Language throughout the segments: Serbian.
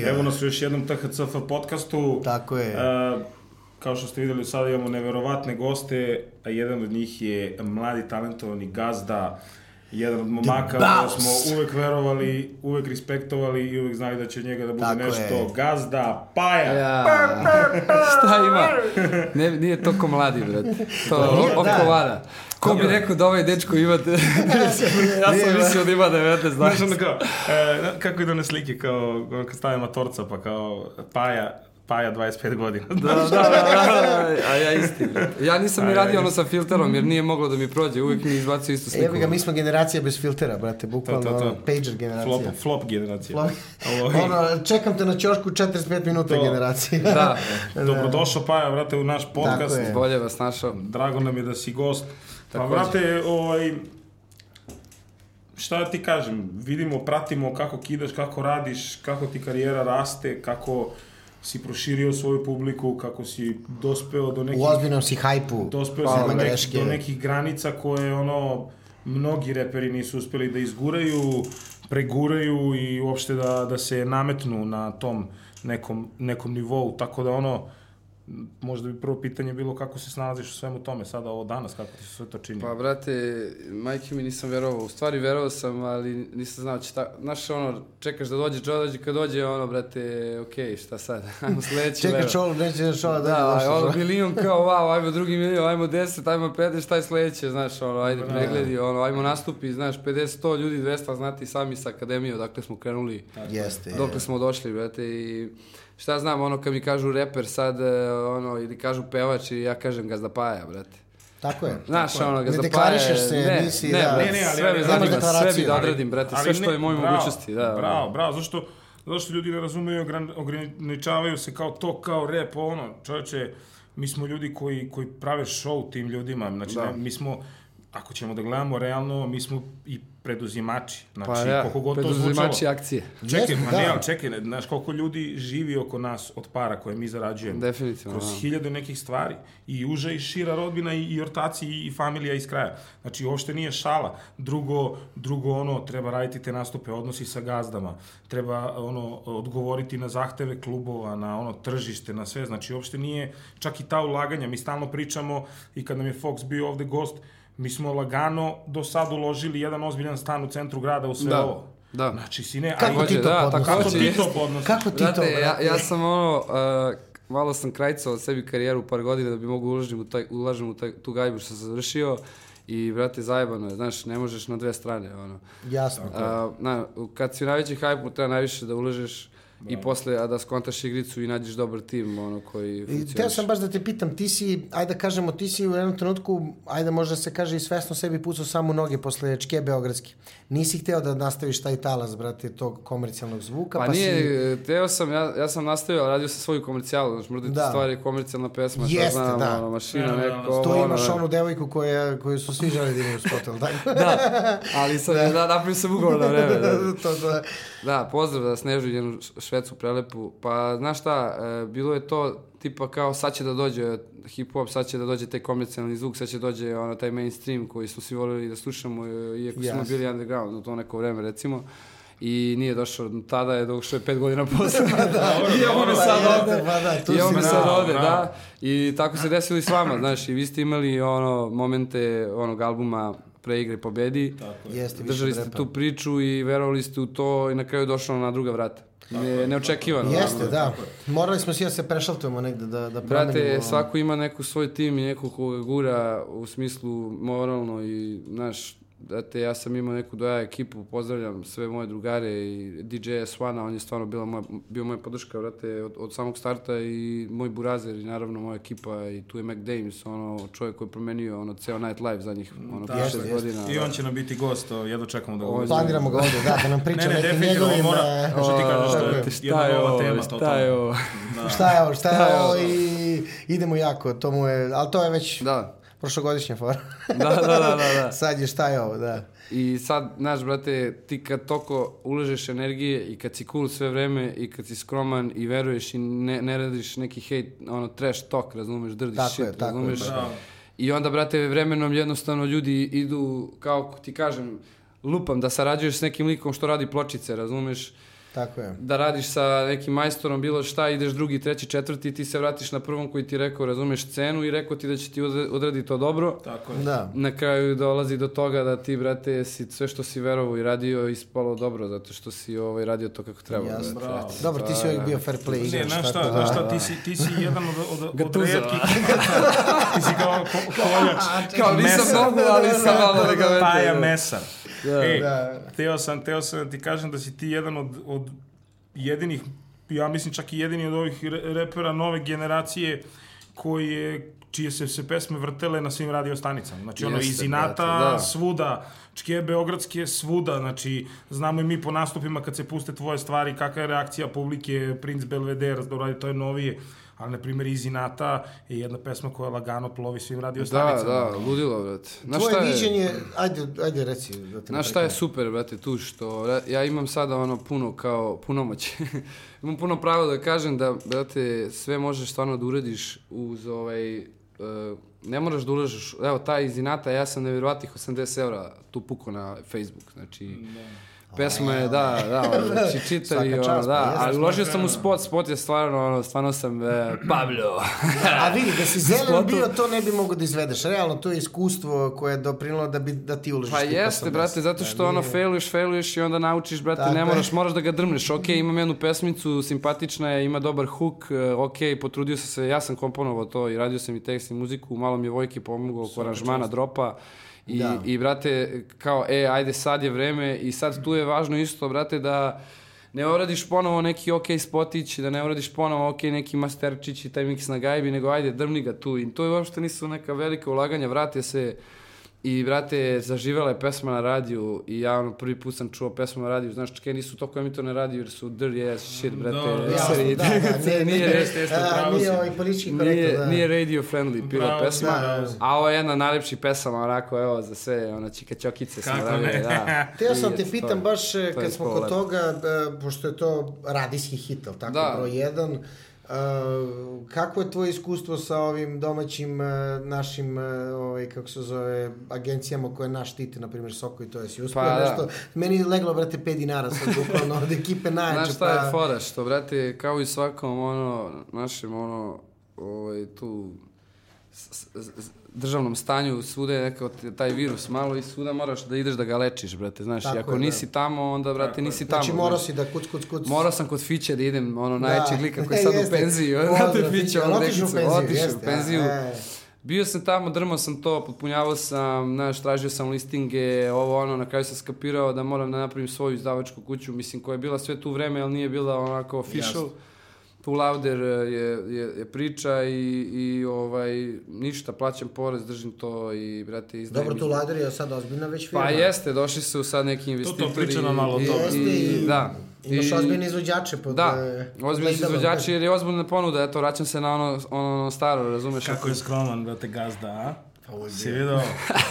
Familijo. Evo nas u još jednom THCF podcastu. Tako je. E, kao što ste videli, sada imamo neverovatne goste, a jedan od njih je mladi talentovani gazda, jedan od momaka boss. smo uvek verovali, uvek respektovali i uvek znali da će njega da bude Tako nešto. je. Gazda, paja. Ja, šta ima? Ne, nije to ko mladi, brate. To nije, oko da. Ko bi rekao da ovaj dečko ima... ja sam mislio da ima 19, znaš. Znaš onda kao, e, kako idu one slike, kao kad stavimo torca, pa kao paja, paja 25 godina. Da, da, da, da, a ja isti. brate. Ja nisam ni radio ono sa filterom, jer nije moglo da mi prođe, uvijek mi izbacio istu sliku. Evo ga, mi smo generacija bez filtera, brate, bukvalno To, to, to. ono, pager generacija. Flop, flop generacija. Ono, čekam te na ćošku 45 minuta To. generacija. Da, Dobrodošao Paja, vrate, u naš podcast. Bolje vas našao. Drago nam je da si gost. Pa, vrate, ovaj, šta da ti kažem, vidimo, pratimo kako kidaš, kako radiš, kako ti karijera raste, kako si proširio svoju publiku, kako si dospeo do nekih... U ozbiljnom si hajpu. dospeo Hvala si do, nek, do nekih granica koje ono mnogi reperi nisu uspeli da izguraju, preguraju i uopšte da, da se nametnu na tom nekom, nekom nivou, tako da ono možda bi prvo pitanje bilo kako se snalaziš u svemu tome sada ovo danas, kako ti se sve to čini. Pa, brate, majke mi nisam verovao. U stvari verovao sam, ali nisam znao će ta... Znaš, ono, čekaš da dođe, čo dođe, kad dođe, ono, brate, okej, šta sad? Ajmo sledeći Čekaj level. čolo, neće da čolo da Da, došlo. ono, milion kao, wow, ajmo drugi milion, ajmo 10, ajmo 50, šta je sledeće, znaš, ono, ajde Da. pregledi, ono, ajmo nastupi, znaš, 50, 100 ljudi, 200, znati sami sa akademije, odakle smo krenuli, Jeste. dokle smo došli, brate, i šta znam, ono, kad mi kažu reper sad, e, ono, ili kažu pevač, i ja kažem gazda paja, brate. Tako je. Znaš, ono, Ne gazda paja, deklarišeš se, ne, nisi, ne, da. Ne, ne, ali- sve ali- me ali- zanima, sve deklaraciju, bi da odradim, brate, Ali sve što ne, je bravo, mogućnosti, da. ono. Bravo, bravo, zašto, zašto ljudi ne razumeju, ogran- ograničavaju se kao to, kao rep, ono, čovječe, mi smo ljudi koji, koji prave show tim ljudima, znači, Da. ne, mi smo, ako ćemo da gledamo realno, mi smo i preduzimači, znači, Pa ja, koliko god to zvučalo. preduzimači akcije. Čekaj, Jeste, ma da. ne, čekaj, ne, znaš koliko ljudi živi oko nas od para koje mi zarađujemo. Definitivno, Kroz da. hiljade nekih stvari. I uža i šira rodbina i, i ortaci i, i familija iz kraja. Znači, uopšte nije šala. Drugo, drugo ono, treba raditi te nastupe, odnosi sa gazdama. Treba ono, odgovoriti na zahteve klubova, na ono tržište, na sve. Znači, uopšte nije čak i ta ulaganja. Mi stalno pričamo i kad nam je Fox bio ovde gost, mi smo lagano do sad uložili jedan ozbiljan stan u centru grada u sve Da, ovo. da. Znači, sine, Kako ali- ti to da, podnosiš? kako ti to podnosiš? Kako ti to, ja, ja sam ono, uh, malo sam krajcao sebi karijeru par godina da bi mogu uložiti u taj, ulažem u taj, tu gajbu što sam završio i, brate, zajebano je, znaš, ne možeš na dve strane, ono. Jasno. A, na, kad si u najveći hajpu, treba najviše da uložeš i posle, a da skontaš igricu i nađeš dobar tim, ono, koji I funkcioniš. teo sam baš da te pitam, ti si, ajde da kažemo, ti si u jednom trenutku, ajde možda se kaže i svesno sebi pucao samo noge posle Čke Beogradske. Nisi hteo da nastaviš taj talas, brate, tog komercijalnog zvuka, Pa, pa, nije, si... teo sam, ja, ja sam nastavio, ali radio sam svoju komercijalu, znači možda ti Da. stvari komercijalna pesma, šta Jeste, znam, da. ono, mašina, Fenomenalno. neko, To ovo, imaš ono, onu devojku koja, koju su svi želi da imaju ali tako? Da, ali sam, da, napravio sam ugovor na vreme, da. to, to, Da, pozdrav za Snežu i njenu š- švedsku prelepu. Pa, znaš šta, e, bilo je to tipa kao sad će da dođe hip-hop, sad će da dođe taj komercijalni zvuk, sad će dođe ono, taj mainstream koji smo svi volili da slušamo, e, iako smo Jasno. bili underground u to neko vreme, recimo. I nije došao, tada je došao je pet godina posle. I evo me Pa sad ovde. pa da, tu I si me sad ovde, bravo. da. I tako se desilo i s vama, znaš, i vi ste imali ono momente onog albuma Preigre pobedi. Jeste, više Držali ste tu priču i verovali ste u to i na kraju je došlo na druga vrata. Ne, neočekivano. Jeste, da. Morali smo svi da se prešaltujemo negde, da, da Brate, promenimo. svako ima neku svoj tim i nekog koga gura u smislu moralno i, znaš, Brate, ja sam imao neku doja ekipu, pozdravljam sve moje drugare i DJ Swana, on je stvarno bila moja, bio moja podrška, brate, od, od samog starta i moj burazer i naravno moja ekipa i tu je Mac Dames, ono, čovjek koji je promenio ono, ceo night live zadnjih, ono, Tako yes, šest jeste. godina. I on će nam biti gost, o, jedva čekamo da ga. Planiramo ga ovde, da, da nam priča Ne, ne, o nekim definitivno, njegovim... mora, e, što ti kažeš, je šta jedna je nova ovo, tema, šta totalno. je ovo? Da. Šta je ovo, šta Šta je ovo? i idemo jako, to mu je, ali to je već Da, prošlogodišnja fora. da, da, da, da, da. Sad je šta je ovo, da. I sad, znaš, brate, ti kad toko uležeš energije i kad si cool sve vreme i kad si skroman i veruješ i ne, ne radiš neki hate, ono, trash talk, razumeš, drdi Tako shit, je, tako je, razumeš. bravo. I onda, brate, vremenom jednostavno ljudi idu, kao ti kažem, lupam, da sarađuješ s nekim likom što radi pločice, razumeš. Tako je. da radiš sa nekim majstorom bilo šta, ideš drugi, treći, četvrti, ti se vratiš na prvom koji ti rekao, razumeš cenu i rekao ti da će ti odraditi to dobro. Tako je. Da. Na kraju dolazi do toga da ti, brate, si sve što si verovao i radio ispalo dobro, zato što si ovaj, radio to kako treba. Jasno. brate. Bravo. Dobro, ti si uvijek bio fair play Ne, igrač, znaš šta, znaš da... šta, ti si, ti si jedan od, od, od redkih, ti si kao ko, koljač. Kao nisam mogu, ali sam malo da ga Paja vete. mesar. Da. Ej, Da. teo sam, teo sam da ti kažem da si ti jedan od, od jedinih, ja mislim čak i jedini od ovih re- repera nove generacije koji je čije se se pesme vrtele na svim radio stanicama. Znači ono Jeste, iz Inata brate, da. svuda, čke beogradske svuda, znači znamo i mi po nastupima kad se puste tvoje stvari, kakva je reakcija publike, Prince Belvedere, da radi, to je novije, ali na primjer iz Inata je jedna pesma koja lagano plovi svim radio Da, stanicama. da, ludilo, brate. Znaš Tvoje šta je- viđenje, ajde, ajde reci. Da te Znaš šta je super, brate, tu što ja imam sada ono puno kao punomoć. imam puno pravo da kažem da, brate, sve možeš stvarno da uradiš uz ovaj... Uh, ne moraš da ulažeš, evo, taj iz Inata, ja sam nevjerovatnih 80 evra tu puko na Facebook, znači... Pesma je, da, da, ono, znači čita i ono, pa da, jeste, ali uložio sam u spot, spot je stvarno, ono, stvarno sam, e, Pablo. A vidi, da si zelen Spotu- bio, to ne bi mogo da izvedeš. Realno, to je iskustvo koje je doprinilo da, bi, da ti uložiš. Pa jeste, 80. brate, zato što Da, ono nije- failuješ, failuješ i onda naučiš, brate, ne moraš, moraš da ga drmneš. Ok, imam jednu pesmicu, simpatična je, ima dobar hook, e, ok, potrudio sam se, ja sam komponovao to i radio sam i tekst i muziku, malo mi je Vojki pomogao oko aranžmana, dropa. I, Da. I, brate, kao, e, ajde, sad je vreme i sad tu je važno isto, brate, da ne uradiš ponovo neki ok spotić, da ne uradiš ponovo ok neki masterčić i taj miks na gajbi, nego ajde, drmni ga tu. I to je uopšte nisu neka velika ulaganja, vrate se i, brate, zaživela je pesma na radiju i ja ono prvi put sam čuo pesmu na radiju, znaš, čke nisu toliko emitovane na radiju jer su dirty ass shit, brate. Dobro, Jasno, Seri- da, da, nije, nije, nije, nije ovaj politički korektno, nije, da. nije radio friendly bila Bravo, pesma, da, da. a ovo je jedna najlepših pesama, onako, evo, za sve, ono, čika čokice radili, ne? da. Teo sam te pitam baš e, kad smo kod toga, da, pošto je to radijski hit, ali tako, Da. broj jedan, Uh, kako je tvoje iskustvo sa ovim domaćim uh, našim, uh, ovaj, kako se zove, agencijama koje naš štite, na primjer Soko i to je si uspio Pa, da. nešto? Meni je leglo, brate, 5 dinara sad bukvalno od ekipe najjače. Znaš šta je pa- fora, što, brate, kao i svakom, ono, našem, ono, ovaj, tu, s- s- s- državnom stanju, svuda je nekako t- taj virus malo i svuda moraš da ideš da ga lečiš, brate, znaš, Tako i ako je, da. nisi tamo, onda, brate, Tako nisi tamo. Znači morao si da kuc, kuc, kuc. Morao sam kod Fiće da idem, ono, Da. najjačeg lika koji je sad u penziji. Pozdrav, Znate Fiće, ono, otišao u penziju, jeste, u penziju. a, e. Bio sam tamo, drmao sam to, potpunjavao sam, znaš, tražio sam listinge, ovo ono, na kraju sam skapirao da moram da napravim svoju izdavačku kuću, mislim, koja je bila sve tu vreme, ali nije bila onako official. Jasno. Tu Lauder je, je, je priča i, i ovaj, ništa, plaćam porez, držim to i, brate, izdajem. Dobro, tu. Lader je sad ozbiljna već firma. Pa jeste, došli su sad neki investitori. priča nam malo o i, tome. Jeste i, i, da. imaš I- ozbiljne izvođače pod... Da, e, izvođači da. jer je ozbiljna ponuda, eto, vraćam se na ono, ono staro, razumeš? Kako je skroman, brate, gazda, a? Pa ovo je Si vidio?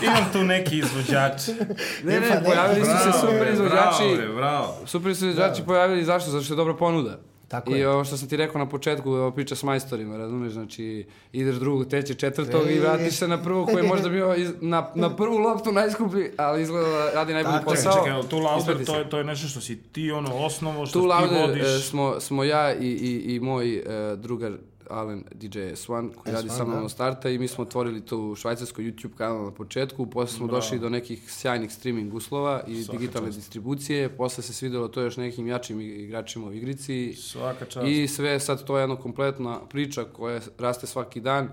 Imam tu neki izvođač. Ne, Pa ne, pojavili su se super izvođači. Bravo, bravo. Super su izvođači pojavili, zašto? Zato što je dobra ponuda. Tako I je. ovo što sam ti rekao na početku, ova priča s majstorima, razumeš, znači ideš drugog, trećeg, četvrtog i E. vratiš se na prvu koji je možda bio iz, na, na prvu loptu najskuplji, ali izgleda da radi najbolji Tako posao. Čekaj, čekaj, tu Lauder, to je, to je nešto što si ti ono osnovo, što Tu ti Lauder vodiš. e, smo, smo ja i, i, i moj e, drugar Alen DJ S1 koji radi S1, sa mnom da. starta i mi smo otvorili tu švajcarsko YouTube kanal na početku, posle smo Bravo. došli do nekih sjajnih streaming uslova i Svaka digitalne čast. distribucije, posle se svidelo to još nekim jačim igračima u igrici Svaka čast. i sve sad to je jedna kompletna priča koja raste svaki dan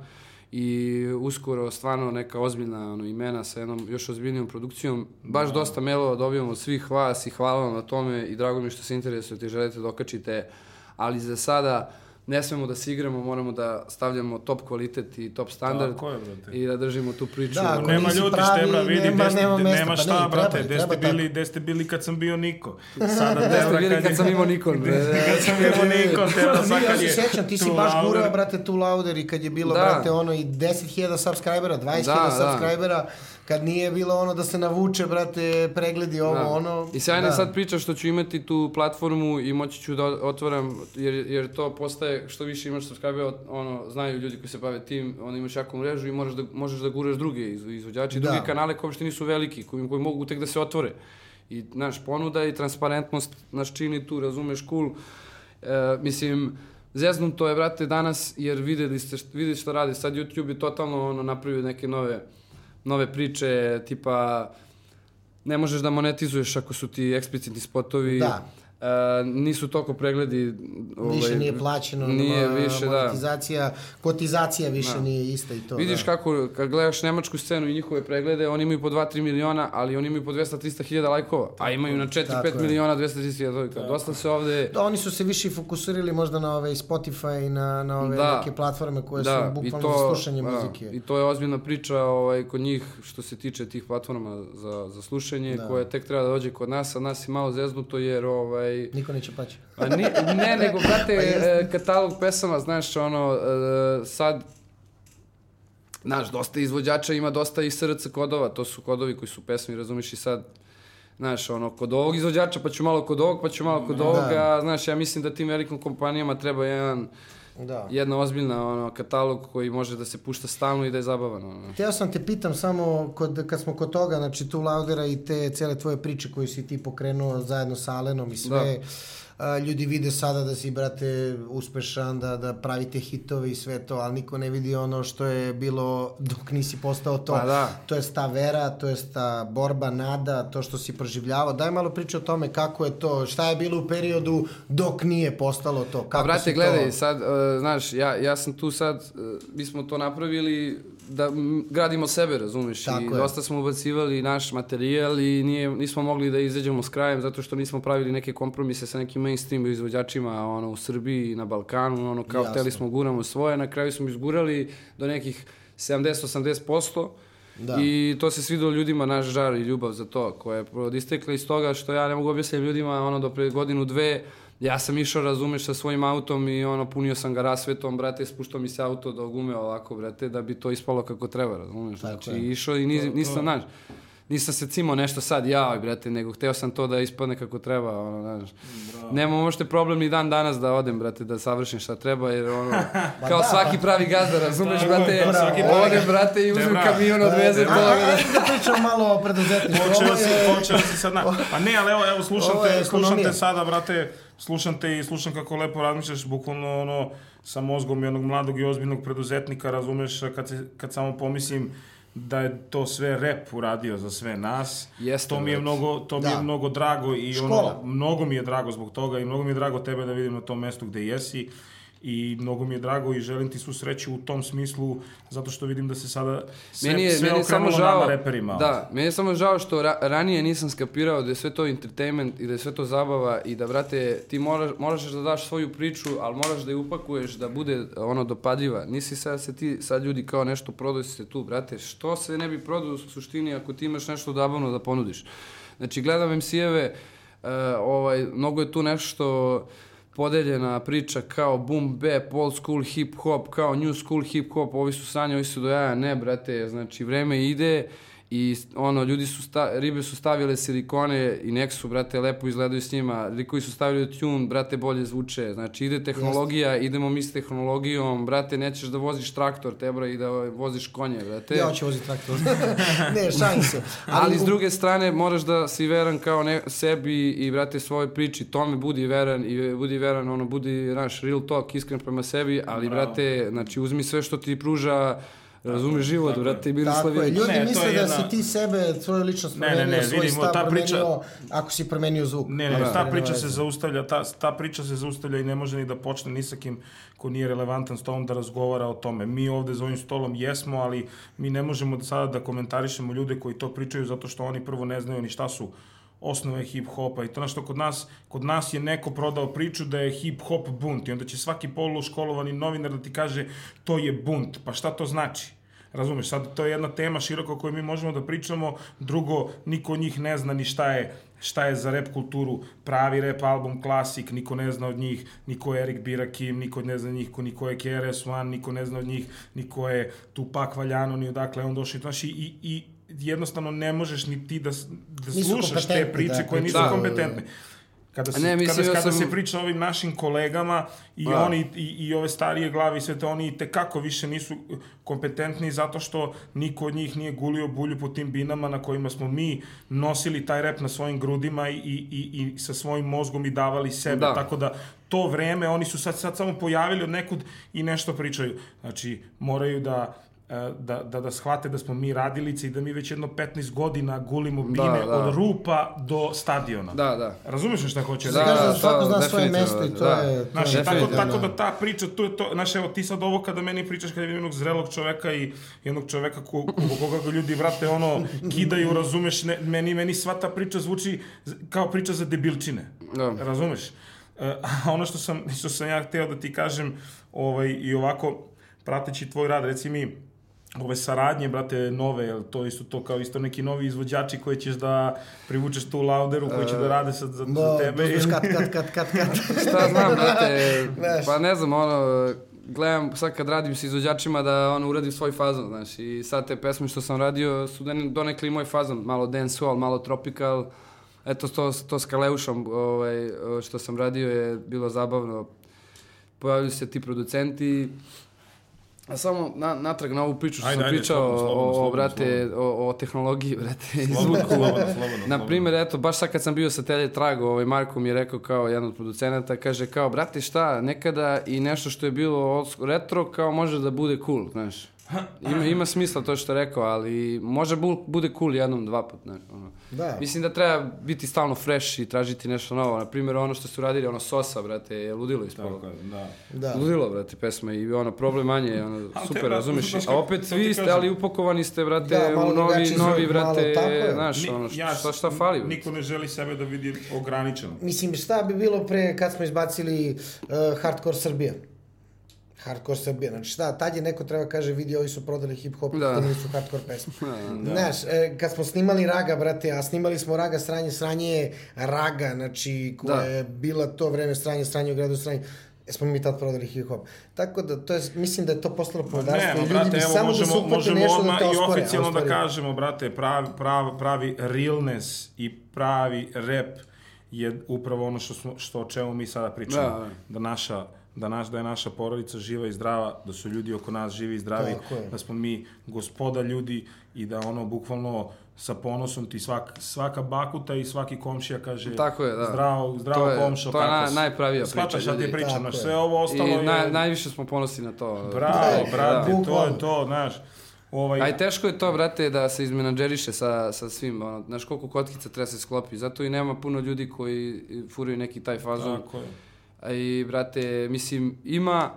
i uskoro stvarno neka ozbiljna ono, imena sa jednom još ozbiljnijom produkcijom. Baš dosta mailova dobijamo od svih vas i hvala vam na tome i drago mi što se interesujete i želite da okačite, ali za sada ne smemo da se igramo, moramo da stavljamo top kvalitet i top standard Tako je, brate. i da držimo tu priču. Da, ako Nema ljudi pravi, štebra, vidi, nema- gde ste- nema mesta, nema pa šta, ne, treba, brate, gde ste, bili, gde ste bili kad sam bio Niko. Sada Gde ste bili kad je- sam imao Nikon, bre? Kad sam imao Nikon, Debra sad ja kad se je... sjećam, ti si baš gurao, brate, tu Lauder i kad je bilo, Da. brate, ono i 10.000 subscribera, 20.000 Da, da. Kad nije bilo ono da se navuče, brate, pregledi ovo, Da. ono. I sjajna da. sad priča što ću imati tu platformu i moći ću da otvaram, jer, jer to postaje, što više imaš subscribe ono, znaju ljudi koji se bave tim, onda imaš jaku mrežu i možeš da, možeš da guraš druge iz- izvođače Da. druge kanale koji uopšte nisu veliki, koji, koji mogu tek da se otvore. I, naš, ponuda i transparentnost nas čini tu, razumeš, cool. E, mislim, zeznuto je, brate, danas, jer videli ste, videli što radi. Sad YouTube je totalno ono, napravio neke nove, nove priče, tipa, ne možeš da monetizuješ ako su ti eksplicitni spotovi. Da. E, nisu toliko pregledi. Više nije plaćeno, Nije ma- više, da. monetizacija, kotizacija više Da. nije ista i to. Vidiš da. kako, kad gledaš nemačku scenu i njihove preglede, oni imaju po 2-3 miliona, ali oni imaju po 200-300 hiljada lajkova, a imaju na 4-5 Tako je. miliona 200-300 hiljada lajkova. Dosta se ovde... Da, oni su se više fokusirali možda na ove Spotify i na, na ove Da. neke platforme koje su i bukvalno za slušanje da, muzike. I to je ozbiljna priča ovaj, kod njih što se tiče tih platforma za, za slušanje, Da. koje tek treba da dođe kod nas, a nas je malo zeznuto jer ovaj, Niko neće plaći. A ni, ne, nego, brate, Pa e, katalog pesama, znaš, ono, e, sad, znaš, dosta izvođača ima dosta i SRC kodova, to su kodovi koji su pesmi, razumiješ, i sad, znaš, ono, kod ovog izvođača, pa ću malo kod ovog, pa ću malo kod Da. ovoga, znaš, ja mislim da tim velikim kompanijama treba jedan, Da. jedna ozbiljna, ono, katalog koji može da se pušta stalno i da je zabavan, ono. Htio sam te pitam samo, kod, kad smo kod toga, znači tu Laudera i te cele tvoje priče koje si ti pokrenuo zajedno sa Alenom i sve, a, ljudi vide sada da si, brate, uspešan, da, da pravite hitove i sve to, ali niko ne vidi ono što je bilo dok nisi postao to. Pa da. To je ta vera, to je ta borba, nada, to što si proživljavao. Daj malo priče o tome kako je to, šta je bilo u periodu dok nije postalo to. Kako Pa, brate, gledaj, to... sad, uh, znaš, ja, ja sam tu sad, uh, mi smo to napravili da gradimo sebe, razumeš, Tako i je. dosta smo ubacivali naš materijal i nije, nismo mogli da izađemo s krajem zato što nismo pravili neke kompromise sa nekim mainstream izvođačima ono, u Srbiji i na Balkanu, ono, kao Jasno. hteli smo guramo svoje, na kraju smo izgurali do nekih 70-80%, Da. I to se svidelo ljudima, naš žar i ljubav za to, koja je proistekla iz toga što ja ne mogu objasniti ljudima, ono, do pre godinu, dve, ja sam išao, razumeš, sa svojim autom i ono, punio sam ga rasvetom, brate, spuštao mi se auto do gume ovako, brate, da bi to ispalo kako treba, razumeš? Tako znači, je. išao i nis, nisam, znaš, nisam se cimao nešto sad, jaj, brate, nego hteo sam to da ispadne kako treba, ono, znaš. Nema možete problem ni dan danas da odem, brate, da savršim šta treba, jer ono, kao da, svaki pravi gazda, razumeš, brate, kao svaki pravi odem, brate, i uzmem Treba. kamion, odvezem A, to, a, ajde da pričam malo o preduzetništvu. Počeo si, počeo si sad na... Pa ne, ali evo, evo slušam te, slušam te sada, brate, slušam te i slušam kako lepo razmišljaš, bukvalno ono, sa mozgom jednog mladog i ozbiljnog preduzetnika, razumeš, kad, se, kad samo pomislim da je to sve rep uradio za sve nas. Jeste, to mi je mnogo, to mi je Da. mnogo drago i Škola. ono, mnogo mi je drago zbog toga i mnogo mi je drago tebe da vidim na tom mestu gde jesi i mnogo mi je drago i želim ti svu sreću u tom smislu zato što vidim da se sada sve, meni je, sve meni je samo žao, nama reperima. Da, meni je samo žao što ra, ranije nisam skapirao da je sve to entertainment i da je sve to zabava i da, brate, ti moraš, moraš da daš svoju priču, ali moraš da je upakuješ da bude ono dopadljiva. Nisi sad se ti, sad ljudi kao nešto prodaju se tu, brate. Što se ne bi prodao u suštini ako ti imaš nešto zabavno da ponudiš? Znači, gledam MC-eve, uh, ovaj, mnogo je tu nešto podeljena priča kao boom bap, old school hip hop, kao new school hip hop, ovi su sanje, ovi su do jaja, ne brate, znači vreme ide i ono, ljudi su, sta, ribe su stavile silikone i nek su, brate, lepo izgledaju s njima, likovi su stavili tune, brate, bolje zvuče, znači ide tehnologija, idemo mi s tehnologijom, brate, nećeš da voziš traktor, tebra i da voziš konje, brate. Ja hoću voziti traktor. ne, šalim se. Ali, s druge strane moraš da si veran kao ne, sebi i brate svojoj priči, tome budi veran i budi veran, ono budi naš real talk, iskren prema sebi, ali Bravo. brate, znači uzmi sve što ti pruža Razumeš život, tako je. brate, Tako Miroslav je, Ilić. ljudi Ne, misle je da jedna- si ti sebe, svoju ličnost Ne, ne, promenio, ne, svoj vidimo, stav ta priča- promenio, ako si promenio zvuk. Ne, ne, Da. ta priča se zaustavlja, ta, ta priča se zaustavlja i ne može ni da počne ni sa kim ko nije relevantan s tobom da razgovara o tome. Mi ovde za ovim stolom jesmo, ali mi ne možemo da sada da komentarišemo ljude koji to pričaju zato što oni prvo ne znaju ni šta su osnove hip-hopa i to što kod nas, kod nas je neko prodao priču da je hip-hop bunt i onda će svaki poluškolovani novinar da ti kaže to je bunt, pa šta to znači? Razumeš, sad to je jedna tema široko o kojoj mi možemo da pričamo, drugo, niko od njih ne zna ni šta je šta je za rap kulturu pravi rap album klasik, niko ne zna od njih, niko je Erik Birakim, niko ne zna od njih, niko je KRS-One, niko ne zna od njih, niko je Tupac Valjano, ni odakle on došao. Znaš, i, i, i jednostavno ne možeš ni ti da, da Nisu slušaš te priče da, koje nisu Da. kompetentne. Kada se, Ne, mislim, kada, ja kada sam- se priča o ovim našim kolegama i Da. oni i, i ove starije glave i sve to, oni te kako više nisu kompetentni zato što niko od njih nije gulio bulju po tim binama na kojima smo mi nosili taj rep na svojim grudima i, i, i, i sa svojim mozgom i davali sebe. Da. Tako da to vreme, oni su sad, sad samo pojavili od nekud i nešto pričaju. Znači, moraju da da, da, da shvate da smo mi radilice i da mi već jedno 15 godina gulimo bine da. od rupa do stadiona. Da, da. Razumeš šta hoće Da, da da to svako zna svoje definitivno, mesto i to da. je... To Znaš, je tako, tako da. da ta priča, to je to, znaš, evo, ti sad ovo kada meni pričaš kada vidim jednog zrelog čoveka i jednog čoveka ko, ko, koga ga ljudi vrate, ono, kidaju, razumeš, ne, meni, meni sva ta priča zvuči kao priča za debilčine. Da. Razumeš? E, a ono što sam, što sam ja hteo da ti kažem, ovaj, i ovako, prateći tvoj rad, reci mi, ove saradnje, brate, nove, jel to isto to kao isto neki novi izvođači koje ćeš da privučeš tu lauderu, koji će da rade sad za, za Da, tebe. uzmeš kat, kat, kat, kat, kat. Šta znam, brate, pa ne znam, ono, gledam sad kad radim sa izvođačima da ono uradim svoj fazon, znaš, i sad te pesme što sam radio su don- donekli moj fazon, malo dancehall, malo tropical, eto to, to s Kaleušom ovaj, što sam radio je bilo zabavno, pojavili su se ti producenti, A samo na, natrag na ovu priču što Ajde, sam ajde, pričao slobodno, slobodno, o, slobodno, brate, o, o tehnologiji, brate, i zvuku. Na primjer, eto, baš sad kad sam bio sa Telje Trago, ovaj Marko mi je rekao kao jedan od producenata, kaže kao, brate, šta, nekada i nešto što je bilo retro, kao može da bude cool, znaš. Ima, ima smisla to što je rekao, ali može bu, bude cool jednom, dva put, znaš. Ono. Da. Mislim da treba biti stalno fresh i tražiti nešto novo. Na primjer, ono što su radili, ono Sosa, brate, je ludilo ispalo. Tako je, da. Da. Ludilo, brate, pesma i ono, problem manje, ono, Ali super, te, brate, razumeš? znaš A opet vi ste, ali upakovani ste, brate, Da, u novi, novi, brate, znaš, ono, šta, šta fali? brate? Niko ne želi sebe da vidi ograničeno. Mislim, šta bi bilo pre kad smo izbacili uh, Hardcore Srbija? Hardcore Srbija, znači šta, tad je neko treba kaže, vidi, ovi su prodali hip-hop, Da. snimali su hardcore pesmu. Znaš, e, kad smo snimali Raga, brate, a snimali smo Raga sranje, sranje je Raga, znači, koja Da. je bila to vreme sranje, sranje u gradu sranje, smo mi tad prodali hip-hop. Tako da, to je, mislim da je to postalo Ne, pomodarstvo i ljudi brate, evo, samo da možemo, uhvate možemo nešto odmah da i oficijalno da kažemo, brate, pravi, pravi, pravi realness i pravi rap je upravo ono što, smo, što o čemu mi sada pričamo. Da, da. Da, naša da, naš, da je naša porodica živa i zdrava, da su ljudi oko nas živi i zdravi, da smo mi gospoda ljudi i da ono bukvalno sa ponosom ti svak, svaka bakuta i svaki komšija kaže Tako je, da. zdravo, zdravo To je- komšo, to je na- najpravija Shvataš priča, šta ti ljudi. pričam, znaš, je. sve ovo ostalo I je... naj, najviše smo ponosni na to. Bravo, Da, brate, da. to je Bukvalno. to, znaš. Ovaj, A i teško je to, brate, da se izmenadžeriše sa, sa svim, ono, znaš koliko kotkica treba se sklopi, zato i nema puno ljudi koji furaju neki taj fazon. Tako je. I, brate, mislim, ima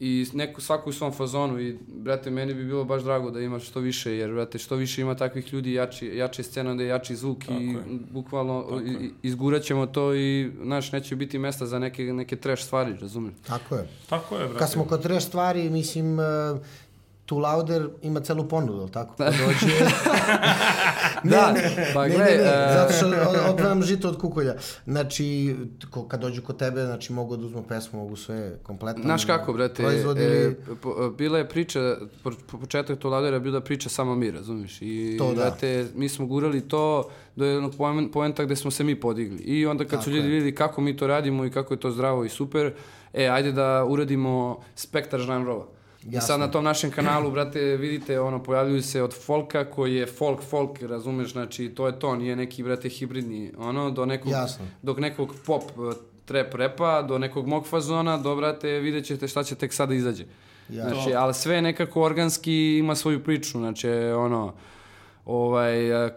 i neku, svaku u svom fazonu i, brate, meni bi bilo baš drago da ima što više, jer, brate, što više ima takvih ljudi, jači, jače scena, onda je jači zvuk Tako i je. bukvalno Tako i- izgurat ćemo to i, znaš, neće biti mesta za neke, neke trash stvari, razumiješ? Tako je. Tako je, brate. Kad smo kod trash stvari, mislim, uh, Tu Lauder ima celu ponudu, jel tako? Ko dođe... Da, pa ne, gledaj, ne, ne, e, zato što od- odvajam žito od kukolja. Znači, ko, kad dođu kod tebe, znači mogu da uzmu pesmu, mogu sve kompletno. Znaš kako, brate, Proizvod e, po, bila je priča, po, po početak to ladera bila priča samo mi, razumiješ? I, To da. brate, mi smo gurali to do jednog poen- poenta gde smo se mi podigli. I onda kad su ljudi vidjeli kako mi to radimo i kako je to zdravo i super, e, ajde da uradimo spektar žanrova. I Jasno. sad na tom našem kanalu, brate, vidite, ono, pojavljuju se od folka koji je folk, folk, razumeš, znači, to je to, nije neki, brate, hibridni, ono, do nekog, Jasno. dok nekog pop eh, trap repa, do nekog mog fazona, do, brate, vidjet ćete šta će tek sada izađe. Ja. Znači, ali sve nekako organski ima svoju priču, znači, ono, ovaj, eh,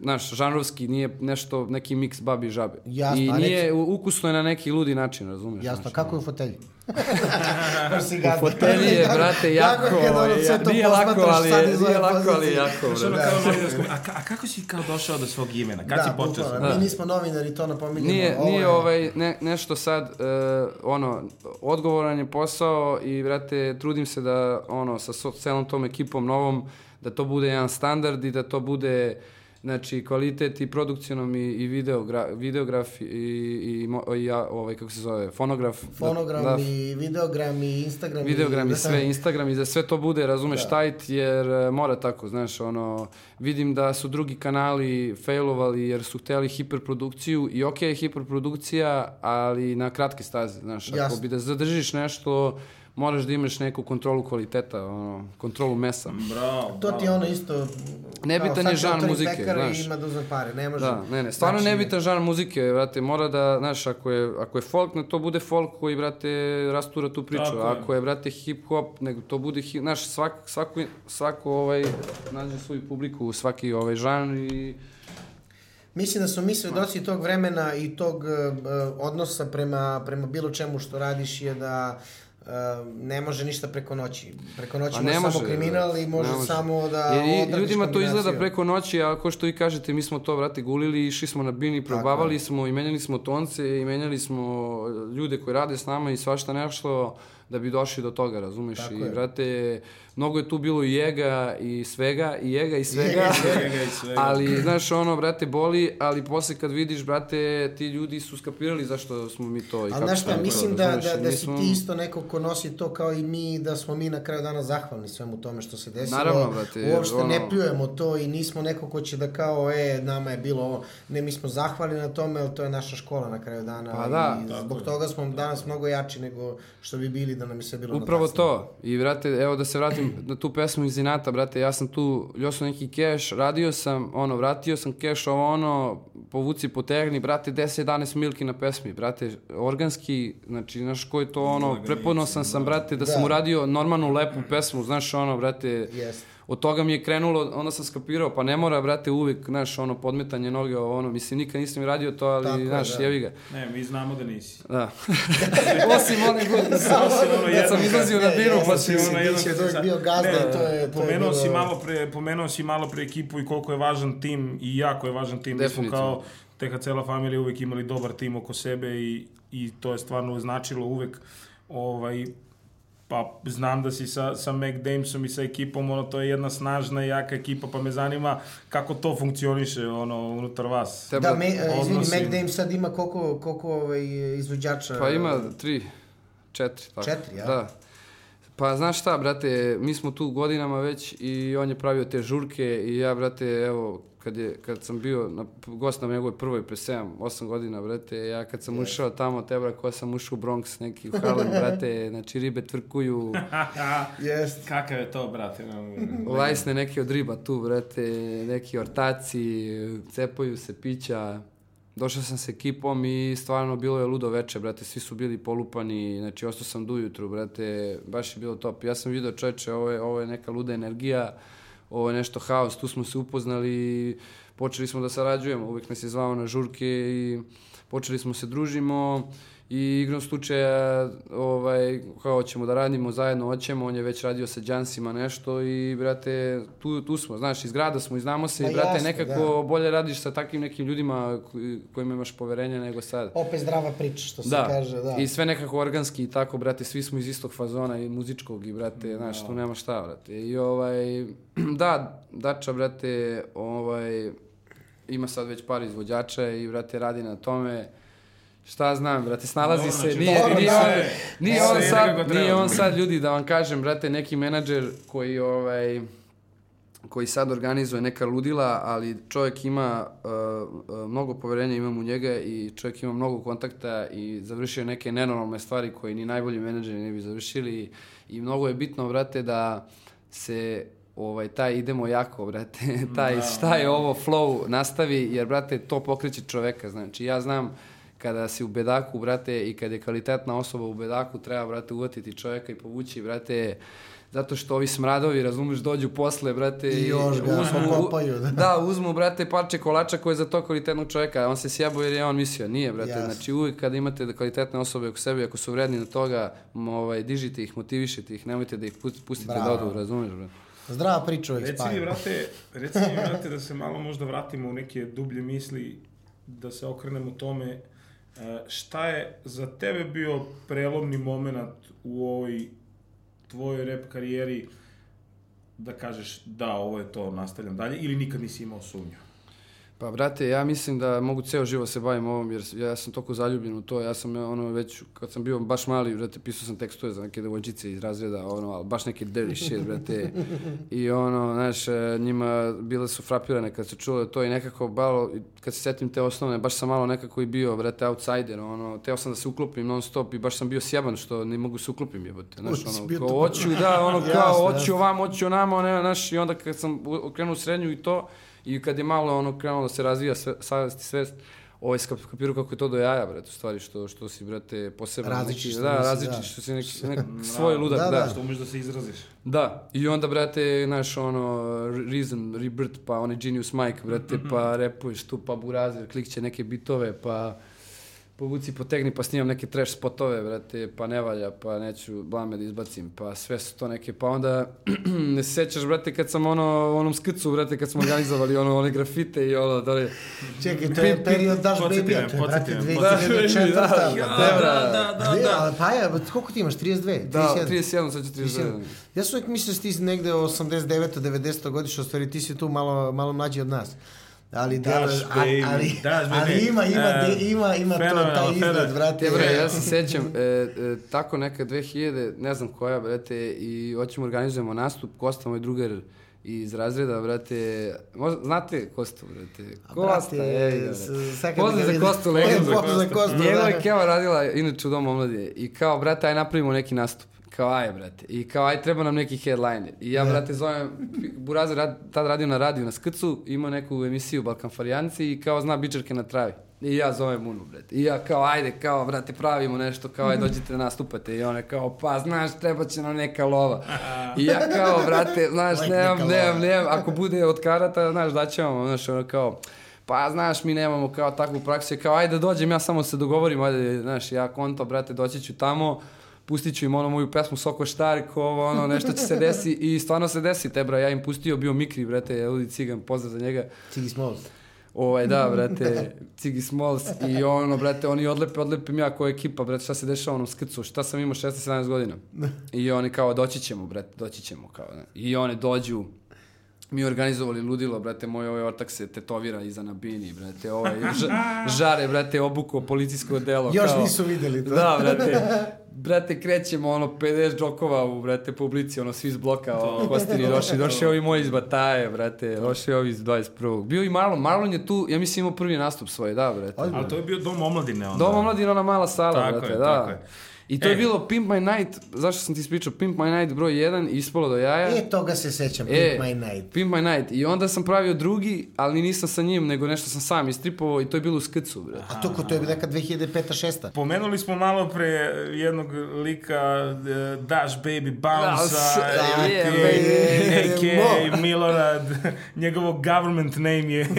znaš, žanrovski nije nešto, neki miks babi i žabe. Jasno, I nije, u- ukusno je na neki ludi način, razumeš? Jasno, znači, kako je u fotelji? U fotelji je, brate, jako, Kako ono sve to nije lako, ali, je, nije lako, ali jako, brate. novinarskom, a, a kako si kao došao do svog imena? Kad si počeo? sa- Mi nismo novinari, to napominjamo. Nije, Ovo nije je- ovaj, ne, nešto sad, e, ono, odgovoran je posao i, brate, trudim se da, ono, sa so, celom tom ekipom novom, da to bude jedan standard i da to bude Znači, kvalitet i produkcionom i, i videogra, videograf i, i, i ja, ovaj, kako se zove, fonograf. Fonogram da, i videogram i Instagram. Videogram i da, sve, Instagram i da sve to bude, razumeš, Da. tajt, jer e, mora tako, znaš, ono, vidim da su drugi kanali failovali jer su hteli hiperprodukciju i okej je hiperprodukcija, ali na kratke staze, znaš, ako Jasno. bi da zadržiš nešto, moraš da imaš neku kontrolu kvaliteta, ono, kontrolu mesa. Bravo, To ti je ono isto... Nebitan je otvorim muzike, znaš. ima da uzme pare, ne može. Da, ne, ne, stvarno Znači, nebitan žanr muzike, brate, mora da, znaš, ako je, ako je folk, nek to bude folk koji, brate, rastura tu priču, Tako ako je, brate, hip-hop, nego to bude, hip, znaš, svak, svako, svako, ovaj, nađe svoju publiku svaki, ovaj, žanr i... Mislim da smo mi svedoci tog vremena i tog uh, odnosa prema, prema bilo čemu što radiš je da uh, ne može ništa preko noći. Preko noći A može ne samo može, kriminal i može, može. samo da Jer ljudima to izgleda preko noći, a ko što vi kažete, mi smo to, brate, gulili, išli smo na bini, probavali smo i menjali smo tonce i menjali smo ljude koji rade s nama i svašta nešto da bi došli do toga, razumeš? Tako I, je. brate, mnogo je tu bilo i jega i svega, i jega i svega. Jega i Svega i svega. ali, znaš, ono, brate, boli, ali posle kad vidiš, brate, ti ljudi su skapirali zašto smo mi to i Ali kako znaš šta, mislim da, da, da mi si smo- ti isto neko ko nosi to kao i mi, da smo mi na kraju dana zahvalni svemu tome što se desilo. Naravno, brate, Uopšte ono- ne pljujemo to i nismo neko ko će da kao, e, nama je bilo ovo. Ne, mi smo zahvalni na tome, ali to je naša škola na kraju dana. Pa da. I Tako zbog je. toga smo danas mnogo jači nego što bi bili da nam je sve bilo na Upravo tasni. to. I, brate, evo da se vratim na tu pesmu iz Inata, brate, ja sam tu, ljio sam neki keš, radio sam, ono, vratio sam keš, ovo ono, povuci, potegni, brate, 10-11 milki na pesmi, brate, organski, znači, znaš, ko je to, ono, Laganica, preponosan sam, da. brate, da, Da. sam uradio normalnu, lepu pesmu, znaš, ono, brate, Jeste. od toga mi je krenulo, onda sam skapirao, pa ne mora, brate, uvek, znaš, ono, podmetanje noge, ono, mislim, nikad nisam radio to, ali, Tako je, znaš, da. jevi ga. Ne, mi znamo da nisi. Da. Osim one godine, Osim ono kad sam izlazio na ja pa sam si ono si od uvek bio gazda Ne, to je- to je pomenuo bilo- si malo pre, pomenuo si malo pre ekipu i koliko je važan tim i jako je važan tim. Mi smo kao TH cela familija uvek imali dobar tim oko sebe i, i to je stvarno značilo uvek ovaj, pa znam da si sa, sa Mac Damesom i sa ekipom, ono, to je jedna snažna i jaka ekipa, pa me zanima kako to funkcioniše, ono, unutar vas. Te- Da, me, e, izvini. Mac Dame sad ima koliko, koliko ovaj, izvođača? Pa ima tri, četiri. Tako. Četiri, ja? Da. Pa znaš šta, brate, mi smo tu godinama već i on je pravio te žurke i ja, brate, evo, kad, je, kad sam bio na, gost na njegovoj prvoj pre 7, 8 godina, brate, ja kad sam ušao tamo, te bra, ko sam ušao u Bronx, neki u Harlem, brate, znači ribe tvrkuju, Jest. Kakav je to, brate? No, lajsne neke od riba tu, brate, neki ortaci, cepaju se pića. Došao sam s ekipom i stvarno bilo je ludo veče, brate, svi su bili polupani, znači ostao sam do ujutru, brate, baš je bilo top. Ja sam vidio čoveče, ovo je, ovo je neka luda energija, ovo je nešto haos, tu smo se upoznali i počeli smo da sarađujemo, uvijek nas je zvao na žurke i počeli smo se družimo i igrom slučaja ovaj, kao ćemo da radimo zajedno, hoćemo, on je već radio sa Džansima nešto i brate, tu, tu smo, znaš, iz grada smo i znamo se Pa i brate, jasno, nekako bolje radiš sa takvim nekim ljudima koji, kojima imaš poverenja nego sad. Opet zdrava priča, što se Da. kaže, da. i sve nekako organski i tako, brate, svi smo iz istog fazona i muzičkog i, brate, znaš, tu nema šta, brate. I ovaj, da, Dača, brate, ovaj, ima sad već par izvođača i, brate, radi na tome. Šta znam, brate, snalazi Dobro, se, znači, nije, dobro, nije, on, je. nije, Sve on sad, treba. nije on sad, ljudi, da vam kažem, brate, neki menadžer koji, ovaj, koji sad organizuje neka ludila, ali čovjek ima uh, uh, mnogo poverenja imam u njega i čovjek ima mnogo kontakta i završio neke nenormalne stvari koje ni najbolji menadžeri ne bi završili i mnogo je bitno, brate, da se ovaj taj idemo jako, brate, taj Da, šta je da. ovo flow nastavi, jer brate to pokreće čoveka, znači ja znam kada si u bedaku, brate, i kada je kvalitetna osoba u bedaku, treba, brate, uvatiti čoveka i povući, brate, zato što ovi smradovi, razumeš, dođu posle, brate, I još ga pokopaju, da. da, uzmu, brate, parče kolača koje je za to kvalitetnog čoveka, a on se sjebo jer je on mislio, nije, brate, Jasno. znači uvijek kada imate kvalitetne osobe oko sebe, ako su vredni na toga, ovaj, dižite ih, motivišite ih, nemojte da ih pust- pustite Bravo. da odu, razumeš, brate. Zdrava priča ovih Reci mi, brate, reci mi, brate, da se malo možda vratimo u neke dublje misli, da se okrenemo tome. E, šta je za tebe bio prelomni moment u ovoj tvojoj rap karijeri da kažeš da, ovo je to, nastavljam dalje, ili nikad nisi imao sumnju? Pa, brate, ja mislim da mogu ceo život se bavim ovom, jer ja sam toliko zaljubljen u to, ja sam ono već, kad sam bio baš mali, brate, pisao sam tekstove za neke devojčice iz razreda, ono, ali baš neki dirty shit, brate, i ono, znaš, e, njima bile su frapirane kad se čule to i nekako, balo, kad se setim te osnovne, baš sam malo nekako i bio, brate, outsider, ono, teo sam da se uklopim non stop i baš sam bio sjeban što ne mogu se uklopim, jebote, znaš, ono, kao, tu. hoću, da, ono, kao, jasno. ovam, hoću onamo, ne, znaš, i onda kad sam u- krenuo u srednju i to, i kad je malo ono krenulo da se razvija savest i svest, ovaj skap, kapiru kako je to do jaja, brate, u stvari, što, što si, brate, posebno Različit neki, da, različit, da. što si neki, neki svoj ludak, Da, da, da. Što umeš da se izraziš. da. I onda, brate, znaš, ono, Reason, Rebirth, pa onaj Genius Mike, brate, pa repuješ tu, pa Burazer, klikće neke bitove, pa povuci, potegni, pa snimam neke trash spotove, brate, pa ne valja, pa neću blame da izbacim, pa sve su to neke, pa onda ne se sećaš, brate, kad sam ono, u onom skrcu, brate, kad smo organizovali ono, one grafite i ono, da li, Čekaj, to je period Daš Baby, to je, brate, podsjeti me. 2004. Da, Da, da, da, da, da. ali pa ja, koliko ti imaš, 32? da, 31? 31, sad ću 31. Ja sam uvijek mislio da si ti negde 89. 90. godišnje, u stvari ti si tu malo, malo mlađi od nas. Ali, Daš, delo- a- baby, ali, daš, ali ima, ima, E, de- ima, ima to, fenomenalno, taj izgled, brate. Te bre, ja se sećam, e, e, tako neka 2000, ne znam koja, brate, i hoćemo organizujemo nastup, Kosta, moj drugar iz razreda, brate, možda, znate Kostu, brate? Kosta, ga Pozdrav za. Kostu, legendu. Pozdrav za Kostu, Njegova da. je Keva radila, inače u Domu omladine, i kao, brate, aj napravimo neki nastup. Kao, aj, brate. I kao, aj, treba nam neki headliner. I ja, brate, zovem, Burazer rad, tad radio na radiju na Skrcu, ima neku emisiju Balkan Farijanci i kao zna bičarke na travi. I ja zovem Unu, brate. I ja kao, ajde, kao, brate, pravimo nešto, kao, aj, dođite da nastupate. I one kao, pa, znaš, treba će nam neka lova. I ja kao, brate, znaš, Like nemam, nemam, nemam, ako bude od karata, znaš, daćemo vam, znaš, ono kao, pa znaš, mi nemamo kao takvu praksu, I kao ajde dođem, ja samo se dogovorim, ajde, znaš, ja konto, brate, doći ću tamo, pustit ću im ono moju pesmu Soko Štarko, ovo, ono, nešto će se desi i stvarno se desi, te bra, ja im pustio, bio Mikri, brate, Ludi Cigan, pozdrav za njega, Cigi Smalls. ovaj, da, brate, Cigi Smalls i ono, brate, oni odlepe, odlepim ja kao ekipa, brate, šta se dešava onom skrcu, šta sam imao 16-17 godina. I oni kao, doći ćemo, brate, doći ćemo, kao, ne. I one dođu, mi organizovali ludilo, brate, moj ovaj ortak se tetovira iza na bini, brate, ovaj ža- žare, brate, obuko policijsko delo. Još kao, nisu videli to. Da, brate, brate, krećemo, ono, 50 džokova u, brate, publici, ono, svi iz bloka, ono, Kostini došli, došli ovi moji iz Bataje, brate, došli ovi iz 21. Bio i Marlon, Marlon je tu, ja mislim, imao prvi nastup svoj, da, brate. Ali to je bio dom omladine onda. Dom omladina, ona mala sala, Tako brate, je, da. tako je. I to je E. bilo Pimp My Night, zašto sam ti ispričao, Pimp My Night broj 1, ispalo do jaja. E, toga se sećam, Pimp E, My Night. Pimp My Night. I onda sam pravio drugi, ali nisam sa njim, nego nešto sam sam istripovao i to je bilo u skrcu, bre. A to ko to je neka 2005-6. Pomenuli smo malo pre jednog lika uh, Dash Baby Bounce, Da, a.k.a. je, a.k.a. Milorad, njegovo government name je.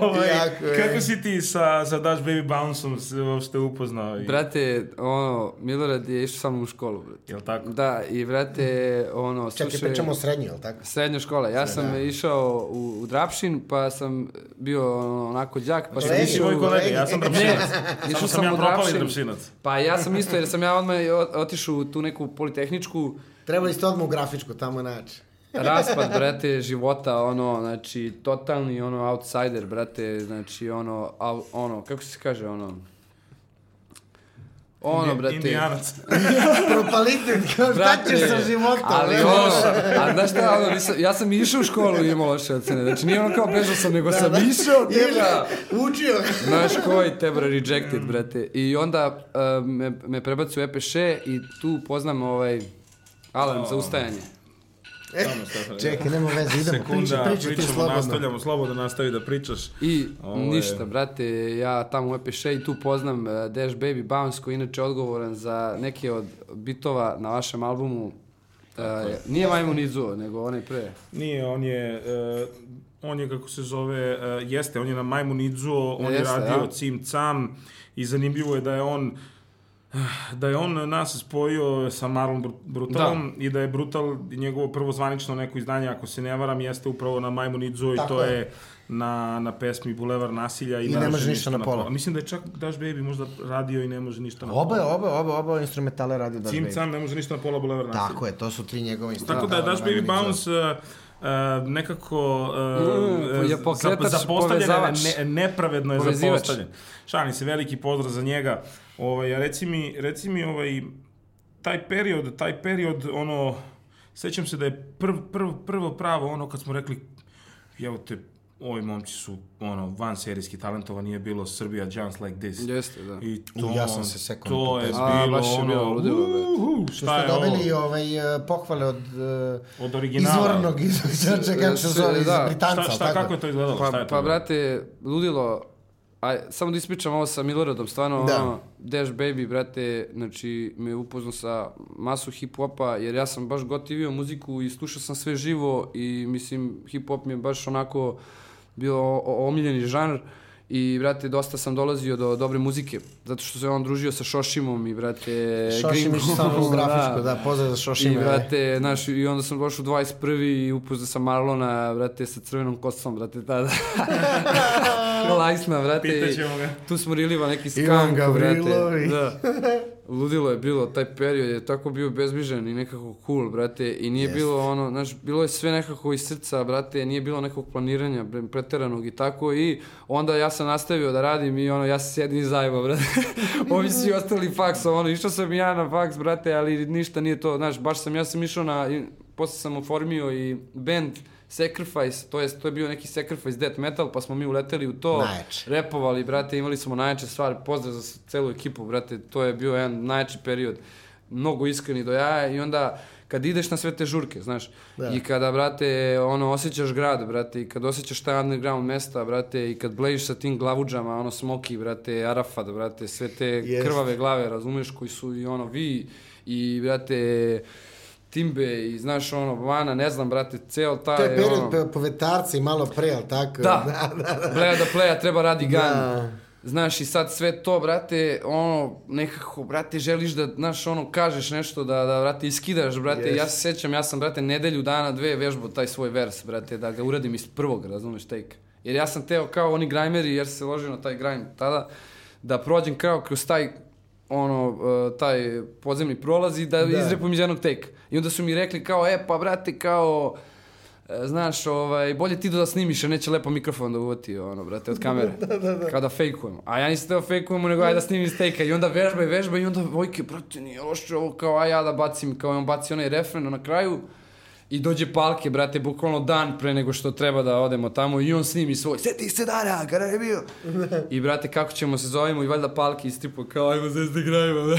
ovaj, Jako je. kako si ti sa, sa Dash Baby Bounceom se uopšte upoznao? I, Brate, ono, Milorad je išao sa mnom u školu, brate. Jel tako? Da, i brate, ono, Čekaj, slušaj... pričamo o srednjoj, jel tako? Srednja škola. Ja sam išao u, u Drapšin, pa sam bio ono, onako đak, pa sam Ti si išao... moj u- kolega, ja sam Ne, drapšinac. išao Samo sam sam ja u Drapšin. drapšinac. Pa ja sam isto, jer sam ja odmah otišao u tu neku politehničku, Trebali ste odmah u grafičku tamo naći. raspad, brate, života, ono, znači, totalni, ono, outsider, brate, znači, ono, au, ono, kako se kaže, ono, ono, brate, Indijanac. Propalitet, šta ćeš sa životom? Ali ono, a znaš šta, ono, nisam, ja sam išao u školu i imao loše ocene, znači nije ono kao bežao sam, nego sam išao, tebra, Učio. znaš koji, tebra, rejected, brate, i onda uh, me, me prebacu u EPŠ i tu poznam ovaj alarm za ustajanje. Samo, Stefane. Čekaj, nema veze, idemo, pričaj, Sekunda, pričaj ti pričamo, slobodno. nastavljamo, slobodno nastavi da pričaš. I Ovo je- ništa, brate, ja tamo u EPŠ i tu poznam uh, Dash Baby Bounce koji je inače odgovoran za neke od bitova na vašem albumu. Uh, nije Majmun Izuo, nego onaj pre. Nije, on je, uh, on je kako se zove, uh, jeste, on je na Majmun Idzuo, on je Jeste, radio a? Cim Cam i zanimljivo je da je on da je on nas spojio sa Marlon Br- Brutalom i da je Brutal njegovo prvo zvanično neko izdanje, ako se ne varam, jeste upravo na Majmun Idzuo i to je. je na, na pesmi Bulevar nasilja i, I ne može ništa na pola. Mislim da je čak Dash Baby možda radio i ne može ništa na pola. Oba, oba, oba, oba instrumentale radi Dash Cim Baby. Cam ne može ništa na pola Bulevar nasilja. Tako je, to su tri njegove instrumentale. Tako da Dash radi Baby. Bounce uh, uh, nekako Mm, uh, je pokretač, zapostavljen, povezavač. ne, nepravedno je Povezivač. zapostavljen. Šalim se, veliki pozdrav za njega. Ovaj, reci mi, reci mi ovaj, taj period, taj period, ono, sećam se da je prv, prv, prvo pravo ono kad smo rekli, evo te, ovi momci su ono, van serijski talentova, nije bilo Srbija Just Like This. Jeste, da. I U, to, ja sam se sekao to je. A, bilo baš je ono, bilo ludilo, bre. uhu, Što šta ste je ovo? dobili ovaj, eh, pohvale od uh, Od originala. izvornog, izvornog, kako se zove, iz Da. Britanca, Šta, šta, tako? kako je to izgledalo? šta Pa, je to pa bilo? brate, ludilo, aj, samo da ispričam ovo sa Miloradom, stvarno, Da. ono, Dash Baby, brate, znači, me je upoznao sa masu hip-hopa, jer ja sam baš gotivio muziku i slušao sam sve živo i, mislim, hip-hop mi je baš onako bio omiljeni žanr i, brate, dosta sam dolazio do dobre muzike, zato što se on družio sa Šošimom i, brate, Šošim Gringom, samo u grafičku, da, pozdrav za Šošime. I, brate, znaš, i onda sam došao u 21. i upoznao sam Marlona, brate, sa crvenom kosom, brate, tada. Lajsna, brate. i Pitaćemo ga. Tu smo riliva neki skank, brate. Da. Ludilo je bilo, taj period je tako bio bezbrižan i nekako cool, brate, i nije Jeste. bilo ono, znaš, bilo je sve nekako iz srca, brate, nije bilo nekog planiranja preteranog i tako i onda ja sam nastavio da radim i ono, ja se sjedim i zajebo, brate. Ovi svi ostali faks, ono, išao sam ja na faks, brate, ali ništa nije to, znaš, baš sam, ja sam išao na, posle sam oformio i band Sacrifice, to je, to je bio neki Sacrifice death metal, pa smo mi uleteli u to, Najjače. repovali, brate, imali smo najjače stvari, pozdrav za celu ekipu, brate, to je bio jedan najjači period, mnogo iskreni do jaja i onda kad ideš na sve te žurke, znaš, Da. i kada, brate, ono, osjećaš grad, brate, i kad osjećaš taj underground mesta, brate, i kad blejiš sa tim glavuđama, ono, Smoki, brate, Arafat, brate, sve te Jest. krvave glave, razumeš, koji su i ono, vi, i, brate, Timbe i znaš ono, Vana, ne znam, brate, ceo taj... To je period ono, povetarca i malo pre, ali tako? Da, Bleja da pleja, treba radi gan. Da. Znaš, i sad sve to, brate, ono, nekako, brate, želiš da, znaš, ono, kažeš nešto, da, da, brate, iskidaš, brate, Jest. ja se sećam, ja sam, brate, nedelju dana, dve vežbao taj svoj vers, brate, da ga uradim iz prvog, razumeš, take. Jer ja sam teo kao oni grajmeri, jer se ložio na taj grajm tada, da prođem kao kroz taj, ono, uh, taj podzemni prolaz i da, Da. izrepam iz jednog take. I onda su mi rekli kao, e, pa, brate, kao, E, Znaš, ovaj, bolje ti da snimiš, a neće lepo mikrofon da uvati, ono, brate, od kamere. da, da, da. Kao da fejkujemo. A ja nisam teo fejkujemo, nego aj da snimim iz tejka. I onda vežba i vežba i onda, Vojke, brate, nije loše ovo, kao, aj ja da bacim, kao on baci onaj refren na kraju. I dođe Palke, brate, bukvalno dan pre nego što treba da odemo tamo i on snimi svoj, seti se dana, kada je bio. I brate, kako ćemo se zovemo i valjda Palke istripo kao, ajmo se da igrajimo, da.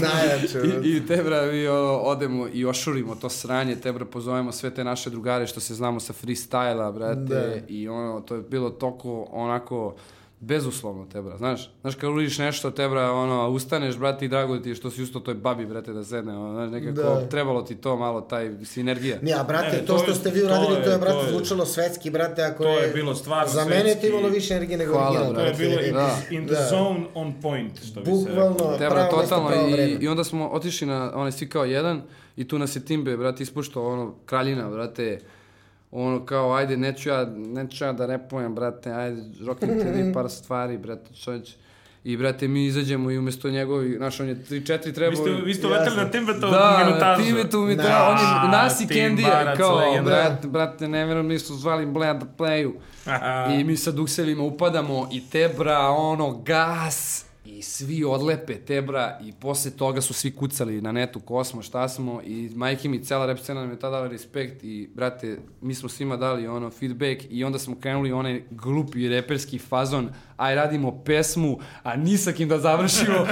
Najjače. I, I te bra, mi odemo i ošurimo to sranje, te bra, pozovemo sve te naše drugare što se znamo sa freestyla, brate, Da. i ono, to je bilo toko onako bezuslovno te bra, znaš, znaš kad uradiš nešto te bra, ono, ustaneš, brate, i drago ti je što si usto toj babi, brate, da sedne, ono, znaš, nekako Da. trebalo ti to malo, taj sinergija. Ne, a brate, Ne, to to što je- ste vi to uradili, to je, je- brate, to je- zvučalo svetski, brate, ako To je bilo stvarno Za mene je to imalo više energije nego Hvala, original, To je brate. bilo in, Da. in the Da. zone on point, što bi se reklo. Bukvalno, Te bra, pravo mesto, totalno i, i onda smo otišli na onaj svi kao jedan i tu nas je Timbe, brate, ispuštao ono, kraljina, brate, ono kao, ajde, neću ja, neću ja da repujem, brate, ajde, roknite vi par stvari, brate, čovječ. I, brate, mi izađemo i umjesto njegovi, znaš, on je 3-4 trebao... Vi ste, vi ste Jasno. uleteli na Timbetu Da, minutažu. time tu mi Da. treba, on je nas i Candy, kao, legenda. brate, brate, ne vjerujem, nisu zvali Blea da pleju. I mi sa duksevima upadamo i tebra, ono, gas svi odlepe tebra i posle toga su svi kucali na netu ko smo, šta smo i majke mi cela rap scena nam je tada dala respekt i brate, mi smo svima dali ono feedback i onda smo krenuli onaj glupi reperski fazon aj radimo pesmu, a ni sa kim da završimo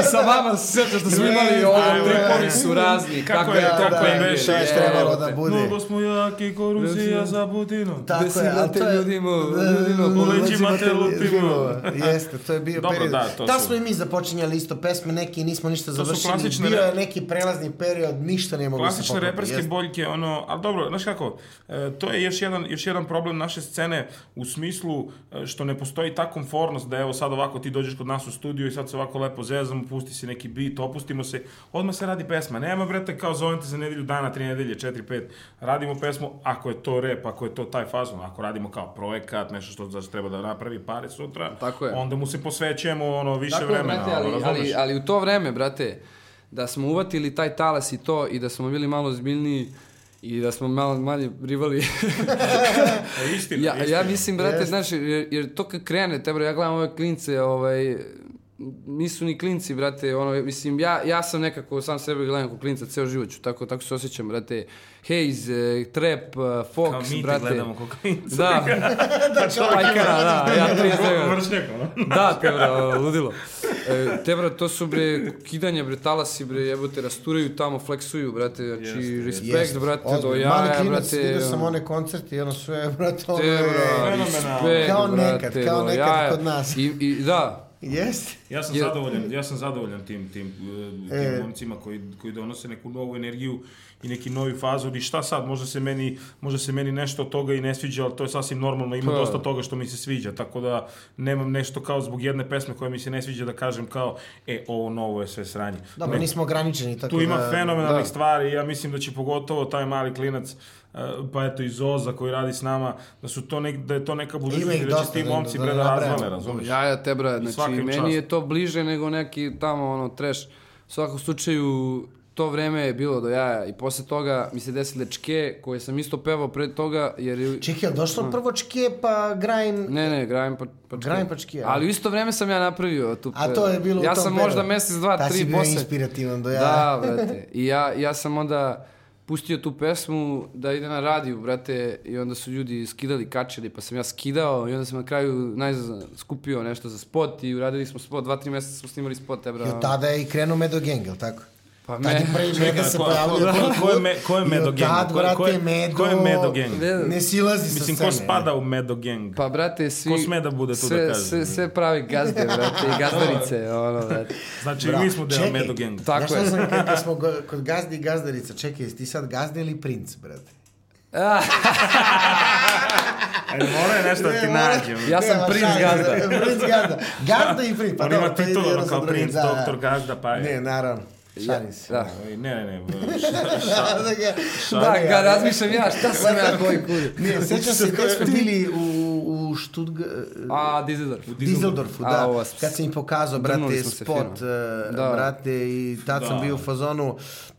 i sa vama se sjećaš da smo imali ovo, tripovi su razni, Kako kako je, je kako to je šta je je, trebalo da bude. Mnogo smo jaki, koruzija za budinu. Tako Da je, si, ali to je... ljudimo, Da, ljudimo, po leđima te lupimo. Jeste, to je bio Dobro, period. da, to da smo i mi započinjali isto pesme, neki nismo ništa završili. klasične Bio je neki prelazni period, ništa nije moglo se Klasične poklopiti. reperske boljke, ono, ali dobro, znaš kako, e, to je još jedan, još jedan problem naše scene u smislu e, što ne postoji ta konfornost da evo sad ovako ti dođeš kod nas u studiju i sad se ovako lepo zezamo, pusti si neki beat, opustimo se, odmah se radi pesma. Nema brete kao zovem te za nedelju dana, tri nedelje, četiri, pet. Radimo pesmu, ako je to rep, ako je to taj fazon, ako radimo kao projekat, nešto što znači treba da napravi pare sutra, Tako je. onda mu se posvećujemo ono više Tako je, vremena. brate, ono, ali, razumeš? ali, ali u to vreme, brate, da smo uvatili taj talas i to i da smo bili malo zbiljniji I da smo malo manje rivali. Istina, ja, istina. ja mislim, brate, Jeste. znaš, jer, jer to kad krene, te bro, ja gledam ove klince, ovaj, nisu ni klinci, brate, ono, mislim, ja, ja sam nekako sam sebe gledam kao klinca, ceo život ću, tako, tako se osjećam, brate, Haze, eh, Trap, eh, Fox, Kao mi te brate. gledamo kao klinca. Da, Pajkara, da, ja 39. Vršnjak, ono. Da, te bro, ludilo. E, te bro, to su bre kidanje, bre, talasi, bre, jebote, rasturaju tamo, fleksuju, brate, znači, Jeste, respekt, Jeste. brate, do Ozbiljno. Mali jaja, klinac, brate. vidio sam one koncerte i ono sve, brate, ono Te, je... bro, Fenomenalno. respekt, Kao brate, nekad, kao do nekad jaja. kod nas. I, i da, Jeste. Ja sam Jer- zadovoljan, ja sam zadovoljan tim tim uh, tim E. momcima koji koji donose neku novu energiju i neki novi fazon i šta sad, može se meni može se meni nešto od toga i ne sviđa, ali to je sasvim normalno, ima Pa. dosta toga što mi se sviđa, tako da nemam nešto kao zbog jedne pesme koja mi se ne sviđa da kažem kao e ovo novo je sve sranje. Dobro, Ne, nismo ograničeni, tako tu ima da... fenomenalnih da. stvari ja mislim da će pogotovo taj mali klinac pa eto i Zoza koji radi s nama, da su to nek, da je to neka budućnost i da će dosta, ti da- momci da bre ne da nabrajamo. razvale, razumiješ? jaja te, bra, znači, meni čast. je to bliže nego neki tamo, ono, trash. U svakom slučaju, to vreme je bilo do jaja i posle toga mi se desile čke koje sam isto pevao pre toga, jer... je- Čekaj, je došlo prvo čke pa grime... Ne, ne, grajem pa, pa čke. Grajem pa čke, a? Ali u isto vreme sam ja napravio tu A to je bilo u Ja tom sam periodu. možda mesec, dva, Ta si tri bio posle. inspirativan do ja. Da, brate. I ja, ja sam onda pustio tu pesmu da ide na radiju, brate, i onda su ljudi skidali, kačili, pa sam ja skidao i onda sam na kraju najzad skupio nešto za spot i uradili smo spot, dva, tri meseca smo snimali spot, ebra. I od tada je i krenuo Medo Gang, tako? Pa Tad me... prvi Čekaj, Meda se ko- pojavljao. ko- ko je me- ko je Medo Gang? tad, Ko je- ko je- brate, Medo... ko je Medo Gang? Ne silazi sa Mislim, scene. ko spada u Medo Gang? Pa, brate, svi... Ko sme da bude tu sve, da kaže? Sve, sve pravi gazde, brate, i gazdarice, ono, brate. Znači, Bravo. mi smo deo. Medo Gang. Tako Znaš je. šta sam, kad, kad smo go- kod gazdi i gazdarica, čekaj, ti sad gazda ili princ, brate? Ajde, mora je nešto da ti Ne, nađem. Ja sam princ gazda. princ gazda. Gazda i princ. Pa On ima titulu, kao princ, da, da. doktor, gazda, pa Ne, je. naravno. Šalim se. da. Ne, ne, ne. Da ga- Da, ne, ga ali- razmišljam ja, šta sam ja koji kuri. Ne, sećam se kad smo bili u, u Štutg... A, Dizidor. U Dizeldorfu, A, da. ovo, kad sam im pokazao, brate, spot, eh, Da. brate, i tad sam Da. bio u fazonu,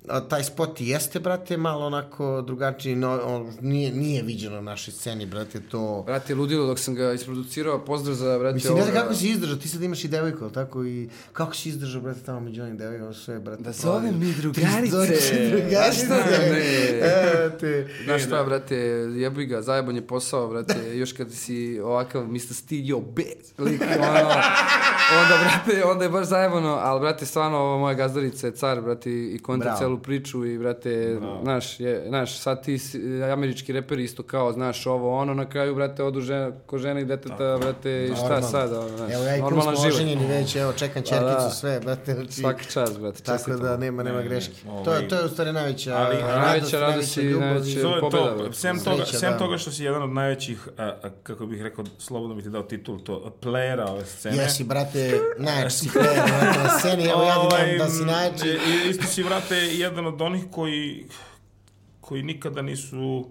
a, taj spot jeste, brate, malo onako drugačiji, no, on, nije, nije viđeno na našoj sceni, brate, to... Brate, ludilo dok sam ga isproducirao, pozdrav za, brate, Mislim, ne znam kako si izdržao, ti sad imaš i devojku, jel tako? I kako si izdržao, brate, tamo među onim devojkama, sve, brate. Da zovem mi drugarice. drugarice. Da ne? E, te. Znaš šta, brate, jebi ga, zajeban je posao, brate, još kad si ovakav Mr. Steve, yo, bitch, lik, ono, onda, brate, onda je baš zajebano, ali, brate, stvarno, ova moja gazdarica je car, brate, i konta Bravo. Celu priču i, brate, znaš, je, znaš, sad ti američki reperi isto kao, znaš, ovo, ono, na kraju, brate, odu žena, ko žena i deteta, brate, i šta Normalno. sad, ono, znaš, Evo ja i normalan život. oženjeni već, evo čekam Pa čerkicu, da. sve, brate, znači, Svaki čas, brate, tako da nema, nema Ne, ne, greške. ovaj- To je, to je u stvari najveća Ali- radost, najveća radost i ljubav najveće- To je pobjeda, to, sem toga, Sreća, sem da. toga što si jedan od najvećih, a, a, kako bih rekao, slobodno bi ti dao titul, to, playera ove scene. Jesi, brate, najjači si player brate, na sceni, evo ja dam da si najjači. i- Isto si, brate, jedan od onih koji, koji nikada nisu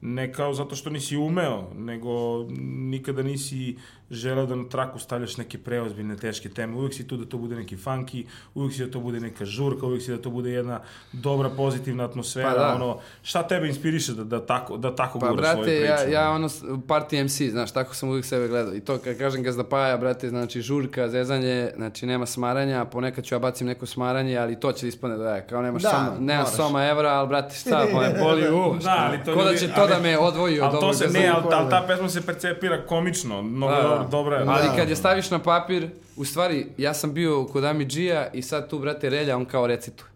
ne kao zato što nisi umeo, nego nikada nisi želeo da na traku stavljaš neke preozbiljne, teške teme. Uvijek si tu da to bude neki funky, uvijek si da to bude neka žurka, uvijek si da to bude jedna dobra, pozitivna atmosfera. Pa da. ono, šta tebe inspiriše da, da tako, da tako Pa, brate, svoju priču? ja, ja ono, party MC, znaš, tako sam uvijek sebe gledao. I to kad kažem gazda paja, brate, znači žurka, zezanje, znači nema smaranja, ponekad ću ja bacim neko smaranje, ali to će ispane da je, kao nemaš Da, soma, nema moraš. soma evra, ali brate, šta, pa me boli u, Da, ali to ko da će to ali- da me odvoji od Ali to se, ne, ali, ali ta pesma se percepira komično, mnogo Da, da. dobro, je. Ali Da. kad je staviš na papir, u stvari, ja sam bio kod Ami G-a i sad tu, brate, Relja, on kao recituje.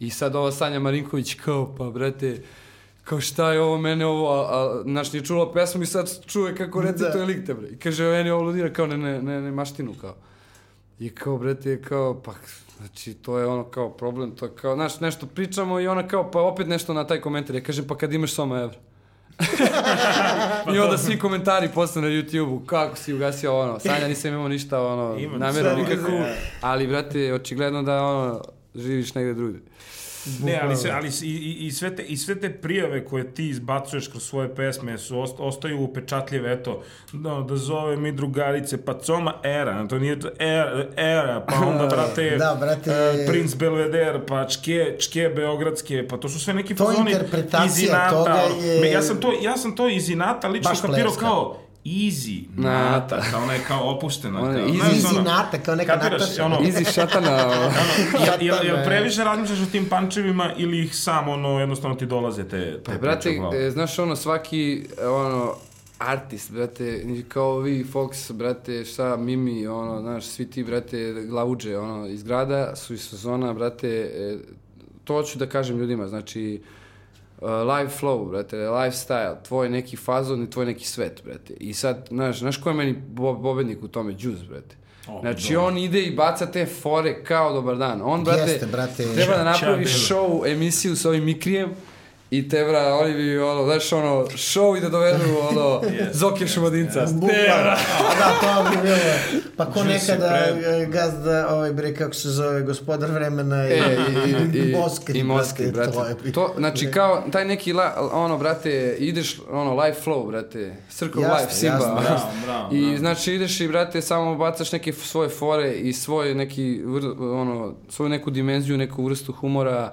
I sad ova Sanja Marinković kao, pa, brate, kao šta je ovo, mene ovo, a, a znaš, nije čula pesmu i sad čuje kako recituje Da. lik te, bre. I kaže, meni ovo ludira kao ne, ne, ne, ne maštinu, kao. I kao, brate, kao, pa, znači, to je ono kao problem, to je kao, znaš, nešto pričamo i ona kao, pa opet nešto na taj komentar. Ja kažem, pa kad imaš soma evra. I onda svi komentari posle na YouTube-u, kako si ugasio ono, Sanja nisam imao ništa, ono, namjeru nikakvu, ali, brate, očigledno da, ono, živiš negde drugde. Ne, ali, se, ali i, i, sve te, i sve te prijave koje ti izbacuješ kroz svoje pesme su ost, ostaju upečatljive, eto, da, da zove mi drugarice, pa coma era, to nije to era, era pa onda, brate, Da, brate. e, Prince Belvedere, pa čke, čke beogradske, pa to su sve neki fazoni iz inata, je- Ja sam to, ja sam to iz inata lično kapirao kao easy, nata, kao ona je kao opuštena. Ona je kao, easy- znaš, Easy ono, nata, kao neka kapiraš, Nataša. ono, Easy šatana, Jel, jel, jel Šatana, previše razmišljaš o tim pančevima ili ih samo, ono, jednostavno ti dolaze te, te Pa, brate, priče e, znaš ono, svaki, ono, artist, brate, kao vi, Fox, brate, šta, Mimi, ono, znaš, svi ti, brate, glavuđe, ono, iz grada su iz sezona, brate, e, to ću da kažem ljudima, znači, uh, live flow, brate, lifestyle, tvoj neki fazon i tvoj neki svet, brate. I sad, znaš, znaš ko je meni bo pobednik u tome? Juice, brate. O, Znači, dobro. on ide i baca te fore kao dobar dan. On, brate, Jeste, brate. treba da napravi show, emisiju sa ovim Mikrijem i te, bra, oni bi, ono, znaš, ono, show i da dovedu, ono, Zoke Šumadinca. Bukvalno. Da, to bi bilo. Pa ko nekada je e, gazda, ovaj bre, kako se zove, gospodar vremena i, E, i, i, i, Moskri, i Moskri, brate. To je bilo. To, znači, kao, taj neki, la, ono, brate, ideš, ono, live flow, brate, Circle Jasno, Life, Simba. jasno, Bravo, bravo, I, bravo. znači, ideš i, brate, samo bacaš neke svoje fore i svoj neki, ono, svoju neku dimenziju, neku vrstu humora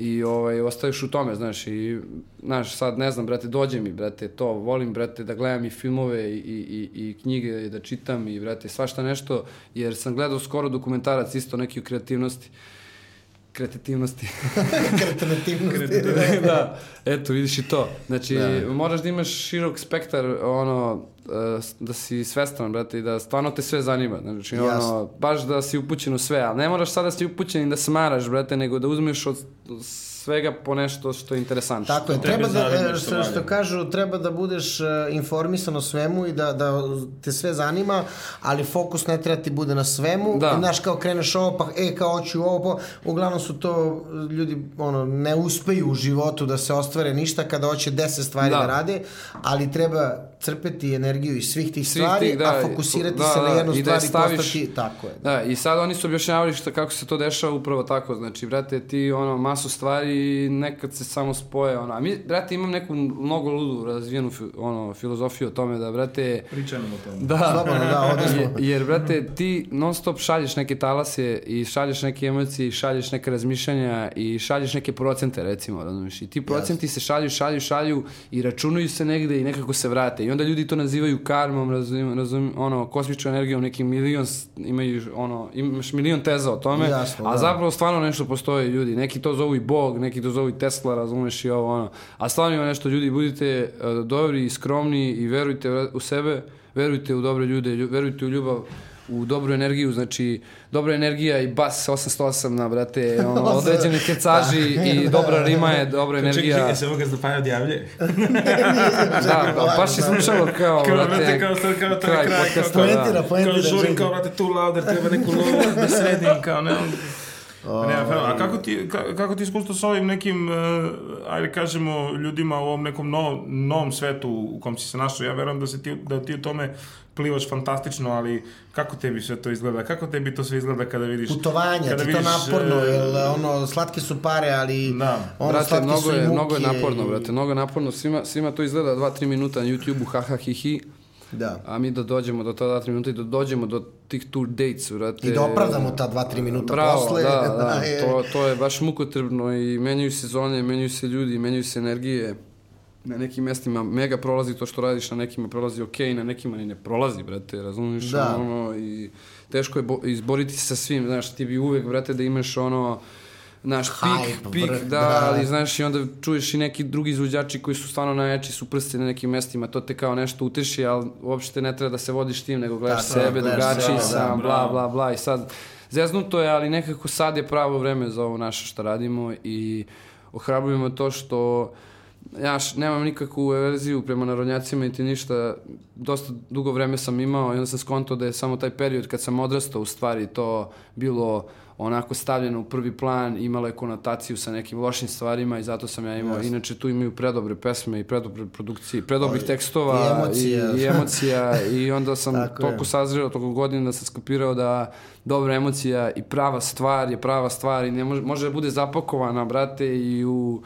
i, ovaj, ostaješ u tome, znaš, i, znaš, sad, ne znam, brate, dođe mi, brate, to, volim, brate, da gledam i filmove i, i, i, knjige, i da čitam i, brate, svašta nešto, jer sam gledao skoro dokumentarac isto neki o kreativnosti, kreativnosti. Kreativnosti. da, eto, vidiš i to. Znači, Da. moraš da imaš širok spektar, ono, e, da si svestan, brate, i da stvarno te sve zanima. Znači, ono, Jasno. baš da si upućen u sve, ali ne moraš sada da si upućen i da smaraš, brate, nego da uzmeš od svega po nešto što je interesantno. Tako je, treba da, e, što što kažu, treba da budeš e, informisan o svemu i da, da te sve zanima, ali fokus ne treba ti bude na svemu. Da. Znaš, kao kreneš ovo, pa e, kao hoću ovo, pa uglavnom su to e, ljudi, ono, ne uspeju u životu da se ostvare ništa kada hoće deset stvari da, Da. rade, ali treba crpeti energiju iz svih tih Svih stvari, tih, da, a fokusirati da, se na da, jednu da stvar i staviš- postati, tako je. Da, i sad oni su objašnjavali šta, kako se to dešava upravo tako, znači, brate, ti, ono, masu stvari nekad se samo spoje, ono, a mi, brate, imam neku mnogo ludu razvijenu, ono, filozofiju o tome da, brate, Pričajmo o tome. da, Slobodno, da, ovde smo. Je- jer, brate, ti non stop šalješ neke talase i šalješ neke emocije i šalješ neke razmišljanja i šalješ neke procente, recimo, razumiješ, i ti procenti se šalju, šalju, šalju i računaju se negde i nekako se vrate i onda ljudi to nazivaju karmom, razum, razum, ono, kosmičnom energijom, neki milion, imaju, ono, imaš milion teza o tome, Jasno, a da. zapravo stvarno nešto postoji, ljudi, neki to zovu i Bog, neki to zovu i Tesla, razumeš, i ovo, ono, a stvarno ima nešto, ljudi, budite uh, dobri i skromni i verujte u sebe, verujte u dobre ljude, lju- verujte u ljubav, u dobru energiju, znači dobra energija i bas 808 na, brate, ono, određeni kecaži i dobra rima je dobra energija. Čekaj, se ovoga zapaja odjavlje? Da, pa baš je zvučalo kao, Kao, brate, brate, kao sad, kao to kraj je kraj, podcasta, kao, Poentira, da. poentira. kao žurim, čekaj. kao, brate, tu louder, treba neku lovu da sredim, kao, ne, Ne, a kako ti, ka- kako ti iskustvo sa ovim nekim, uh, ajde kažemo, ljudima u ovom nekom novom, novom svetu u kom si se našao? Ja verujem da, se ti, da ti u tome plivaš fantastično, ali kako tebi sve to izgleda? Kako tebi to sve izgleda kada vidiš... Putovanja, kada ti to vidiš, naporno, e, jer ono, slatke su pare, ali Da. ono, brate, slatke mnogo su je, muke. mnogo je naporno, i- brate, mnogo je naporno. Svima, svima to izgleda 2-3 minuta na YouTube-u, haha, hi, hi. Da. A mi da dođemo do ta 2-3 minuta i da dođemo do tih tour dates, vrate. I da opravdamo ta 2-3 minuta Bravo, posle. da, da, je- to, to je baš mukotrebno i menjaju se zone, menjaju se ljudi, menjaju se energije. Na nekim mestima mega prolazi to što radiš, na nekima prolazi ok, na nekima ni ne prolazi, brate, razumiješ? Da. Ono, I teško je bo- izboriti se sa svim, znaš, ti bi uvek, brate, da imaš ono, naš pik, pik, vrh, da, da. ali znaš i onda čuješ i neki drugi izvođači koji su stvarno najjači, su prsti na nekim mestima, to te kao nešto uteši, ali uopšte ne treba da se vodiš tim, nego gledaš je, sebe, drugačiji da, sam, bla, bravo. bla, bla, i sad, zeznuto je, ali nekako sad je pravo vreme za ovo naše što radimo i ohrabrujemo to što ja nemam nikakvu verziju prema narodnjacima niti ništa. Dosta dugo vreme sam imao i onda sam skontao da je samo taj period kad sam odrastao u stvari to bilo onako stavljeno u prvi plan, imalo je konotaciju sa nekim lošim stvarima i zato sam ja imao. Yes. Inače tu imaju predobre pesme i predobre produkcije, predobrih tekstova i emocija. i, i emocija i onda sam toliko sazreo toliko godina da sam skapirao da dobra emocija i prava stvar je prava stvar i ne može, može da bude zapakovana, brate, i u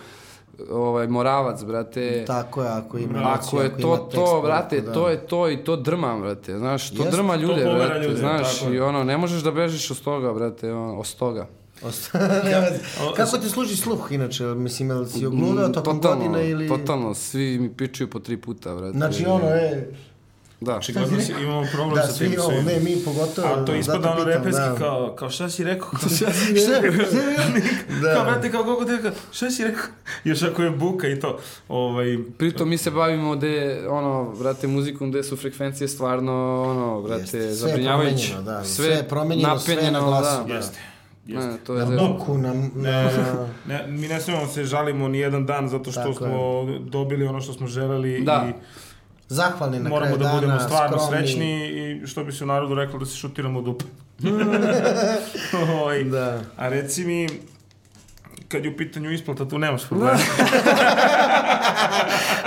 ovaj Moravac, brate. Tako je, ako ima Ako je to to, to brate, da. to je to i to drma, brate. Znaš, to Jest, drma ljude, to brate, ljude, znaš, tako. i ono ne možeš da bežiš od toga, brate, ono, od toga. Kako ti služi sluh, inače? Mislim, ili si ogludao tokom totalno, godina ili... Totalno, svi mi pičuju po tri puta, brate. Znači, ono, je, Da. Očigledno si imamo problem da, sa tim. Da, svi ne, mi pogotovo. A to ispada ono reperski da. kao, kao šta si rekao? Kao, šta si rekao? da. Kao, brate, kao kako te rekao, šta si rekao? Još ako je buka i to. Ovaj... Pritom mi se bavimo de, ono, brate, muzikom gde su frekvencije stvarno, ono, brate, zabrinjavajuće. Da, sve je promenjeno, sve je na glasu. Da. Jeste. Jeste. Ne, to je na buku, na, na... Ne, ne, mi ne smemo se žalimo ni jedan dan zato što Tako smo je. dobili ono što smo želeli da. i zahvalni na Moramo kraju da dana, budemo stvarno skromni. srećni i što bi se u narodu reklo da se šutiramo u dupe. Oj. Da. A reci mi, kad je u pitanju isplata, tu nemaš problema.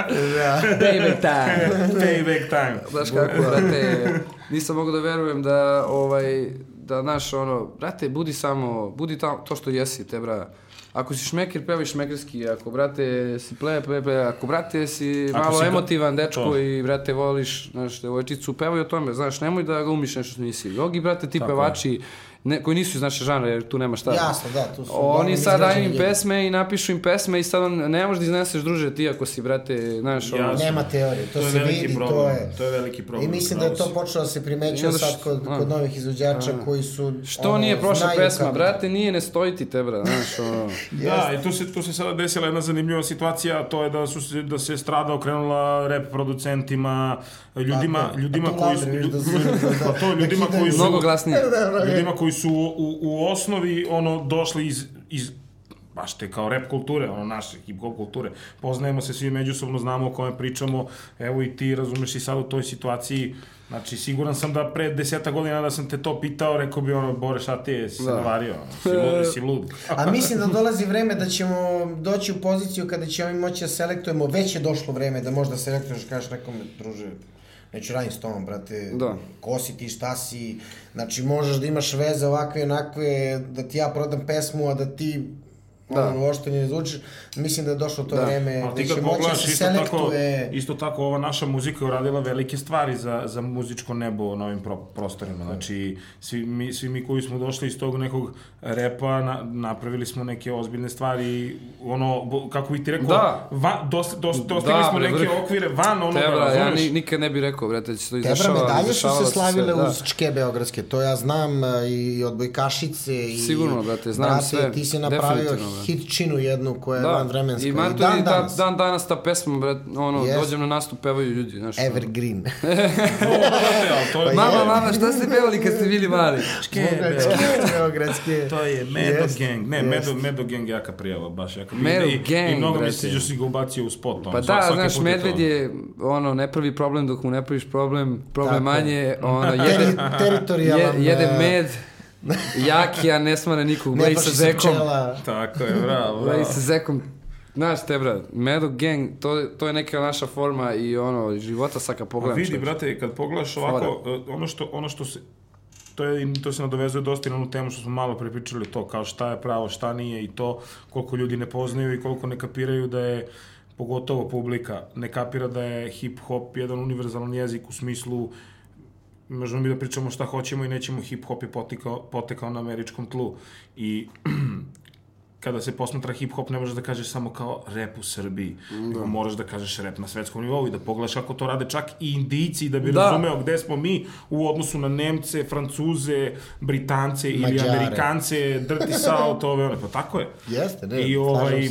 da. Payback time. Payback time. Znaš kako, brate, nisam mogu da verujem da, ovaj, da, naš, ono, brate, budi samo, budi ta, to što jesi, te, bra. Ako si šmeker, pevaj šmekerski, ako, brate, si ple, ple, ple, ako, brate, si Ako malo si ga- emotivan dečko to. i, brate, voliš, znaš, devojčicu, pevaj o tome, znaš, nemoj da ga nešto što nisi. Jogi, brate, ti Tako je. Ne, koji nisu iz naše žanre, jer tu nema šta. Jasno, da, tu su... Oni sad daju im pesme i napišu im pesme i sad on, ne možeš da izneseš druže ti ako si, brate, znaš, ono. Nema teorije, to, To se vidi, problem. to je... To je veliki problem. I mislim da je to počelo da se primećuje sad kod, a. kod novih izvođača A. koji su... Što ono, nije prošla pesma, kako- brate, nije ne stoji ti te, bra, znaš, ono. Da, i tu se, tu se sada desila jedna zanimljiva situacija, to je da su se, da se strada okrenula rap producentima, ljudima, ljudima koji su... da da- pa to, da ljudima koji su... Mnogo glasnije. ljudima koji su u, u osnovi ono došli iz, iz baš te kao rap kulture, ono naše hip hop kulture. Poznajemo se svi međusobno, znamo o kome pričamo. Evo i ti razumeš i sad u toj situaciji. Znači, siguran sam da pre deseta godina da sam te to pitao, rekao bi ono, Bore, šta ti je, si Da. navario, si lud, si lud. A mislim da dolazi vreme da ćemo doći u poziciju kada ćemo moći da selektujemo, već je došlo vreme da možda selektuješ, kažeš nekome, druže, neću radim s tobom, brate, Da. ko si ti, šta si, znači možeš da imaš veze ovakve, onakve, da ti ja prodam pesmu, a da ti Da. ono, uopšte ne zvučiš, mislim da je došlo to Da. vreme, Ali ti da kad će moći da pogledaš, se isto tako, selektuje. isto tako ova naša muzika je uradila velike stvari za, za muzičko nebo na ovim pro, prostorima. Znači, svi mi, svi mi koji smo došli iz tog nekog repa, na, napravili smo neke ozbiljne stvari, ono, bo- kako bih ti rekao, Da. va, dos, dos, dostigli Da, smo bre, neke vrh. okvire van onoga, Te, bra, ja ni, nikad ne bih rekao, brate, da će to Tebra izdešava. medalje su se slavile da. uz čke beogradske, to ja znam e, i odbojkašice i... Sigurno, brate, znam brate, sve. ti si napravio. Hitčinu jednu koja je Da, van vremenska. i man tu dan i da, danas. dan danas ta pesma, brat, ono, Jest. dođem na nastup, pevaju ljudi, znaš. Evergreen. To, je... Pa Mama, je. mama, šta ste pevali kad ste bili mali? Čke beogradske. To je Medo Jest, Gang. Ne, jest. Medo, Medo Gang jaka prijava, baš jaka. Medo I, Gang, I mnogo mi se si ga ubacio u spot. Pa da, znaš, medved je, ono, ne pravi problem dok mu ne praviš problem, problem manje, ono, jede, teritorijalan... je, jede e, med, jaki, a ne smara nikog, Ne bleji sa zekom. Tako je, bravo, bravo. sa zekom. Znaš te, bra, Medo Gang, to, to je neka naša forma i ono, života sad kad pogledam. vidi, čoveče. brate, kad pogledaš ovako, e, ono što, ono što se, to, je, to se nadovezuje dosta i na onu temu što smo malo prepričali, to kao šta je pravo, šta nije i to koliko ljudi ne poznaju i koliko ne kapiraju da je pogotovo publika ne kapira da je hip-hop jedan univerzalan jezik u smislu možemo mi da pričamo šta hoćemo i nećemo hip-hop je potekao, potekao na američkom tlu i kada se posmatra hip-hop ne možeš da kažeš samo kao rap u Srbiji, nego moraš da kažeš rap na svetskom nivou i da pogledaš kako to rade čak i Indijci da bi Da. razumeo gde smo mi u odnosu na Nemce, Francuze, Britance ili Mađare. Amerikance, Dirty South, ove one, pa tako je. Jeste, ne, I ovaj,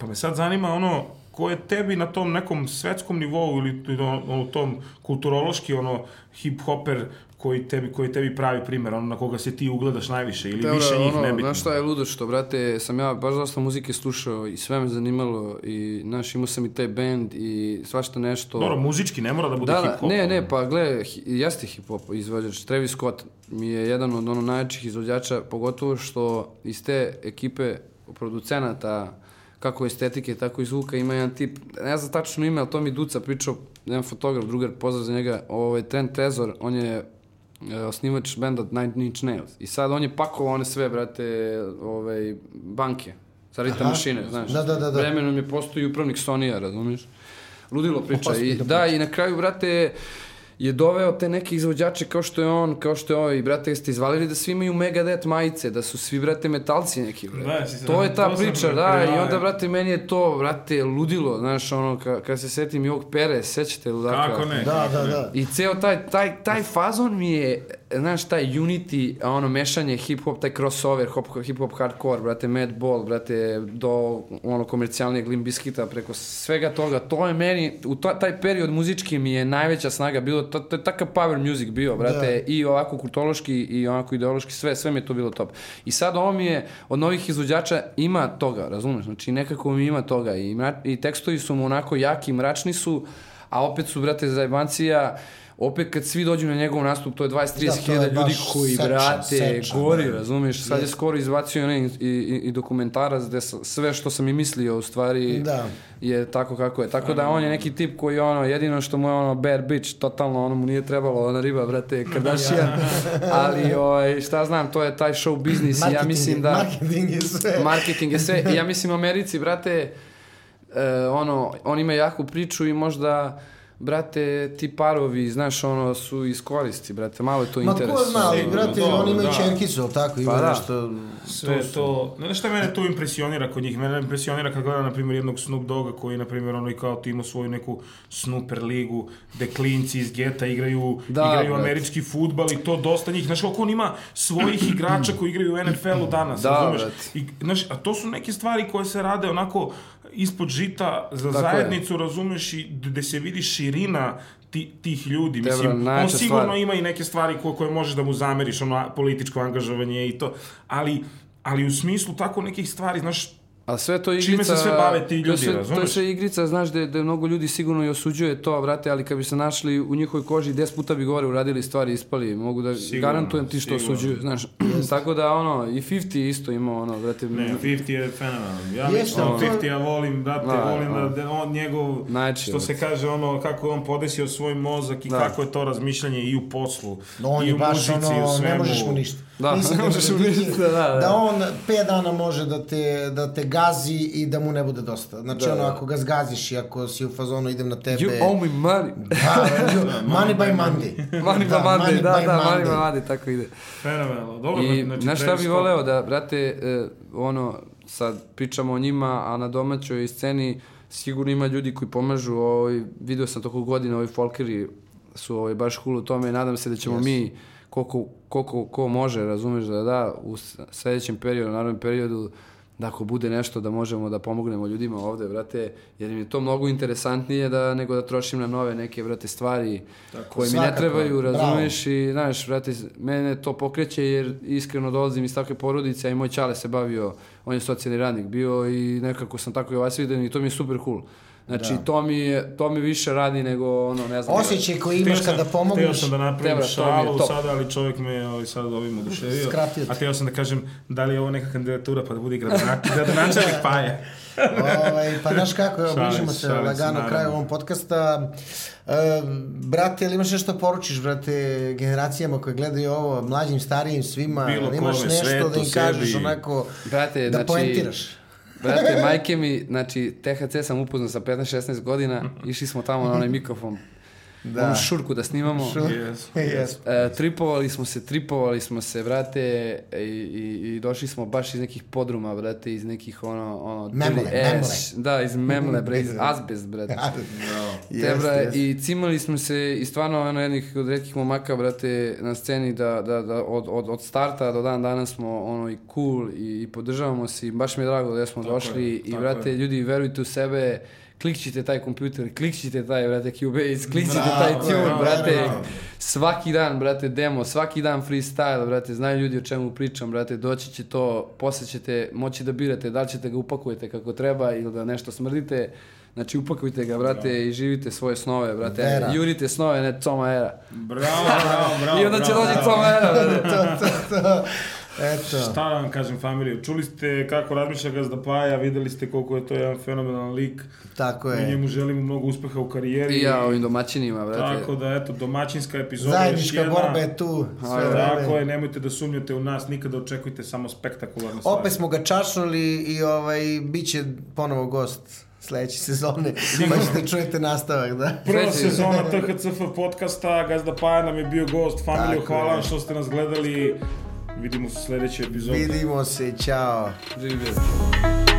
pa me sad zanima ono, ko je tebi na tom nekom svetskom nivou ili ono, tom kulturološki ono hip-hoper koji tebi, koji tebi pravi primer, ono na koga se ti ugledaš najviše ili Dobro, više njih ono, nebitno. Znaš šta je ludo što, brate, sam ja baš dosta muzike slušao i sve me zanimalo i, znaš, imao sam i taj band i svašta nešto. Dobro, muzički ne mora da bude Da, hip-hop. da, ne, ne, pa gle, jeste hip-hop izvođač. Travis Scott mi je jedan od ono najjačih izvođača, pogotovo što iz te ekipe producenata, kako estetike, tako i zvuka, ima jedan tip, ne znam tačno ime, ali to mi Duca pričao, jedan fotograf, drugar, pozdrav za njega, ovaj, Trent Trezor, on je e, osnivač benda Nine Inch Nails. I sad on je pakovao one sve, brate, ovaj, banke, sa ritam mašine, znaš. Da, da, da, da. Vremenom je postao i upravnik Sonija, razumiješ? Ludilo priča. I, Ozbiljna da, i na kraju, brate, je doveo te neke izvođače kao što je on, kao što je ovaj, brate, jeste izvalili da svi imaju Megadeth majice, da su svi, brate, metalci neki, brate. Da, si to je ta to priča, da, prekrivao, i onda, brate, meni je to, brate, ludilo, znaš, ono, ka, kad se setim Jog Pere, sećate ludaka? Kako ne? Da, da, da. I ceo taj, taj, taj fazon mi je, znaš, taj unity, ono, mešanje hip-hop, taj crossover, hop, hip-hop hardcore, brate, Madball, brate, do, ono, komercijalnijeg Limp Bizkita, preko svega toga, to je meni, u to, taj period muzički mi je najveća snaga bilo, to, to je takav power music bio, brate, i ovako kultološki i onako ideološki, sve, sve mi je to bilo top. I sad ovo mi je, od novih izvođača ima toga, razumeš, znači nekako mi ima toga i, mra, i tekstovi su mu onako jaki, mračni su, a opet su, brate, zajbancija, opet kad svi dođu na njegov nastup, to je 20-30 Da, ljudi koji, sečan, brate, sečan, gori, da. razumiješ? Sad je skoro izbacio onaj i, i, i dokumentarac gde sve što sam i mislio u stvari Da. je tako kako je. Tako da on je neki tip koji ono, jedino što mu je ono bad bitch, totalno ono mu nije trebalo, ona riba, brate, Kardashian. Ali, ovaj, šta znam, to je taj show biznis i ja mislim da... Marketing je sve. Marketing je sve. I ja mislim u Americi, brate, e, ono, on ima jaku priču i možda brate, ti parovi, znaš, ono, su iskoristi, brate, malo je to Ma interes. ko zna, ali brate, dobro, oni imaju da. čerkicu, ali tako, ima Pa da. nešto... Sve to, to ne šta mene to impresionira kod njih, mene impresionira kad gledam, na primjer, jednog Snoop Doga koji, na primjer, ono i kao ti ima svoju neku Snooper ligu, gde klinci iz geta igraju, Da, igraju brate. američki futbal i to dosta njih, znaš koliko on ima svojih igrača koji igraju u NFL-u danas, Da, razumeš? brate. I, znaš, a to su neke stvari koje se rade onako ispod žita za Tako je. zajednicu, razumeš, i gde se vidi širina ti, tih ljudi. Dobro, Mislim, on sigurno stvar. ima i neke stvari koje, koje možeš da mu zameriš, ono, političko angažovanje i to, ali, ali u smislu tako nekih stvari, znaš, A sve to je Čime igrica... se sve bave ti ljudi, sve- To je razumeš? sve igrica, znaš, da, da mnogo ljudi sigurno i osuđuje to, brate, ali kad bi se našli u njihovoj koži, 10 puta bi gore uradili stvari, ispali, mogu da Sigurno, garantujem ti što sigurno. osuđuju, znaš. Tako da, ono, i 50 isto ima, ono, brate, Ne, 50 je fenomenalan. Ja mislim, ali to- 50 ja volim, brate, Da, volim da, da. da on njegov, Najjači, što se kaže, ono, kako on podesio svoj mozak i Da. kako je to razmišljanje i u poslu, No, on i u baš muzici, i u ono, svemu. ne možeš mu ništa. Da, Mislim ne možeš mu ništa, da, da. Da on 5 dana može da te, da te gazi i da mu ne bude dosta. Znači, Da, ono, ako ga zgaziš i ako si u fazonu idem na tebe... You owe me money. Da, money by Monday. Money Da, by Monday, da, da, money by Monday, tako ide. Fenomenalno. Dobro, I znači, znaš šta bi voleo da, brate, e, ono, sad pričamo o njima, a na domaćoj sceni sigurno ima ljudi koji pomažu, ovaj, video sam toko godina, ovi folkeri su ovaj, baš cool u tome i nadam se da ćemo Yes. mi, koliko, koliko ko može, razumeš, da da, u sledećem periodu, u narednom periodu, da ako bude nešto da možemo da pomognemo ljudima ovde, brate, jer im je to mnogo interesantnije da, nego da trošim na nove neke, brate, stvari koje mi ne trebaju, bravo. razumeš, i, znaš, brate, mene to pokreće jer iskreno dolazim iz takve porodice, a i moj čale se bavio, on je socijalni radnik bio i nekako sam tako i vas vidio i to mi je super cool. Znači, to, mi je, to mi više radi nego, ono, ne znam... Osjećaj koji imaš sam- kada pomogneš. sam da napravim mi je šalu sada, ali čovjek me je ovaj, sad ovim oduševio. Skratio te. A htio sam da kažem, da li je ovo neka kandidatura pa da bude gradonačelnik Paje. ovaj, pa znaš kako, evo, bližimo se, šalim se, lagano naravno. kraju ovom podcasta. E, brate, ili imaš nešto da poručiš, brate, generacijama koje gledaju ovo, mlađim, starijim, svima? Bilo imaš kome, nešto svetu, da im kažeš, sebi. onako, Brate, da znači, poentiraš? Brate, majke mi, znači, THC sam upoznao sa 15-16 godina, išli smo tamo na onaj mikrofon, Da. onu šurku da snimamo. Šur- Yes. Yes. E, tripovali smo se, tripovali smo se, brate, i, i, i došli smo baš iz nekih podruma, brate, iz nekih, ono, ono... Memle, ass. Da, iz memle, bre, iz azbest, brate. Te, Jeste, bra, jeste. I cimali smo se i stvarno ono jednih od redkih momaka, brate, na sceni da, da, da od, od, od starta do dan danas smo ono i cool i, i podržavamo se i baš mi je drago da smo Tako došli je, i brate, je. ljudi verujte u sebe, klikćite taj kompjuter, klikćite taj, brate, Cubase, klikćite Bravo, taj tune, bravo, brate. bravo. Svaki dan, brate, demo, svaki dan freestyle, brate, znaju ljudi o čemu pričam, brate, doći će to, posle ćete moći da birate da li ćete ga upakujete kako treba ili da nešto smrdite. Znači, upakujte ga, brate, i živite svoje snove, brate. Vera. Jurite snove, ne Coma Era. Bravo, bravo, bravo. I onda će bravo, bravo. Coma Era, brate. to, to, to. Eto. Šta da vam kažem, familiju? Čuli ste kako razmišlja Gazda Paja, videli ste koliko je to jedan fenomenalan lik. Tako Mi je. njemu želimo mnogo uspeha u karijeri. I ja ovim domaćinima, brate. Tako da, eto, domaćinska epizoda još Zajednička jedna. borba je tu. Sve. Tako je, nemojte da sumnjate u nas, nikada očekujte samo spektakularne stvari. Opet smo ga čašnuli i ovaj, bit će ponovo gost sledeće sezone. Pa ćete čujete nastavak, da. Prva sezona THCF podcasta, Gazda Paja nam je bio gost, familiju, hvala je. što ste nas gledali. Vidimo se u sledećoj epizodi. Vidimo se, čao. Živi bili.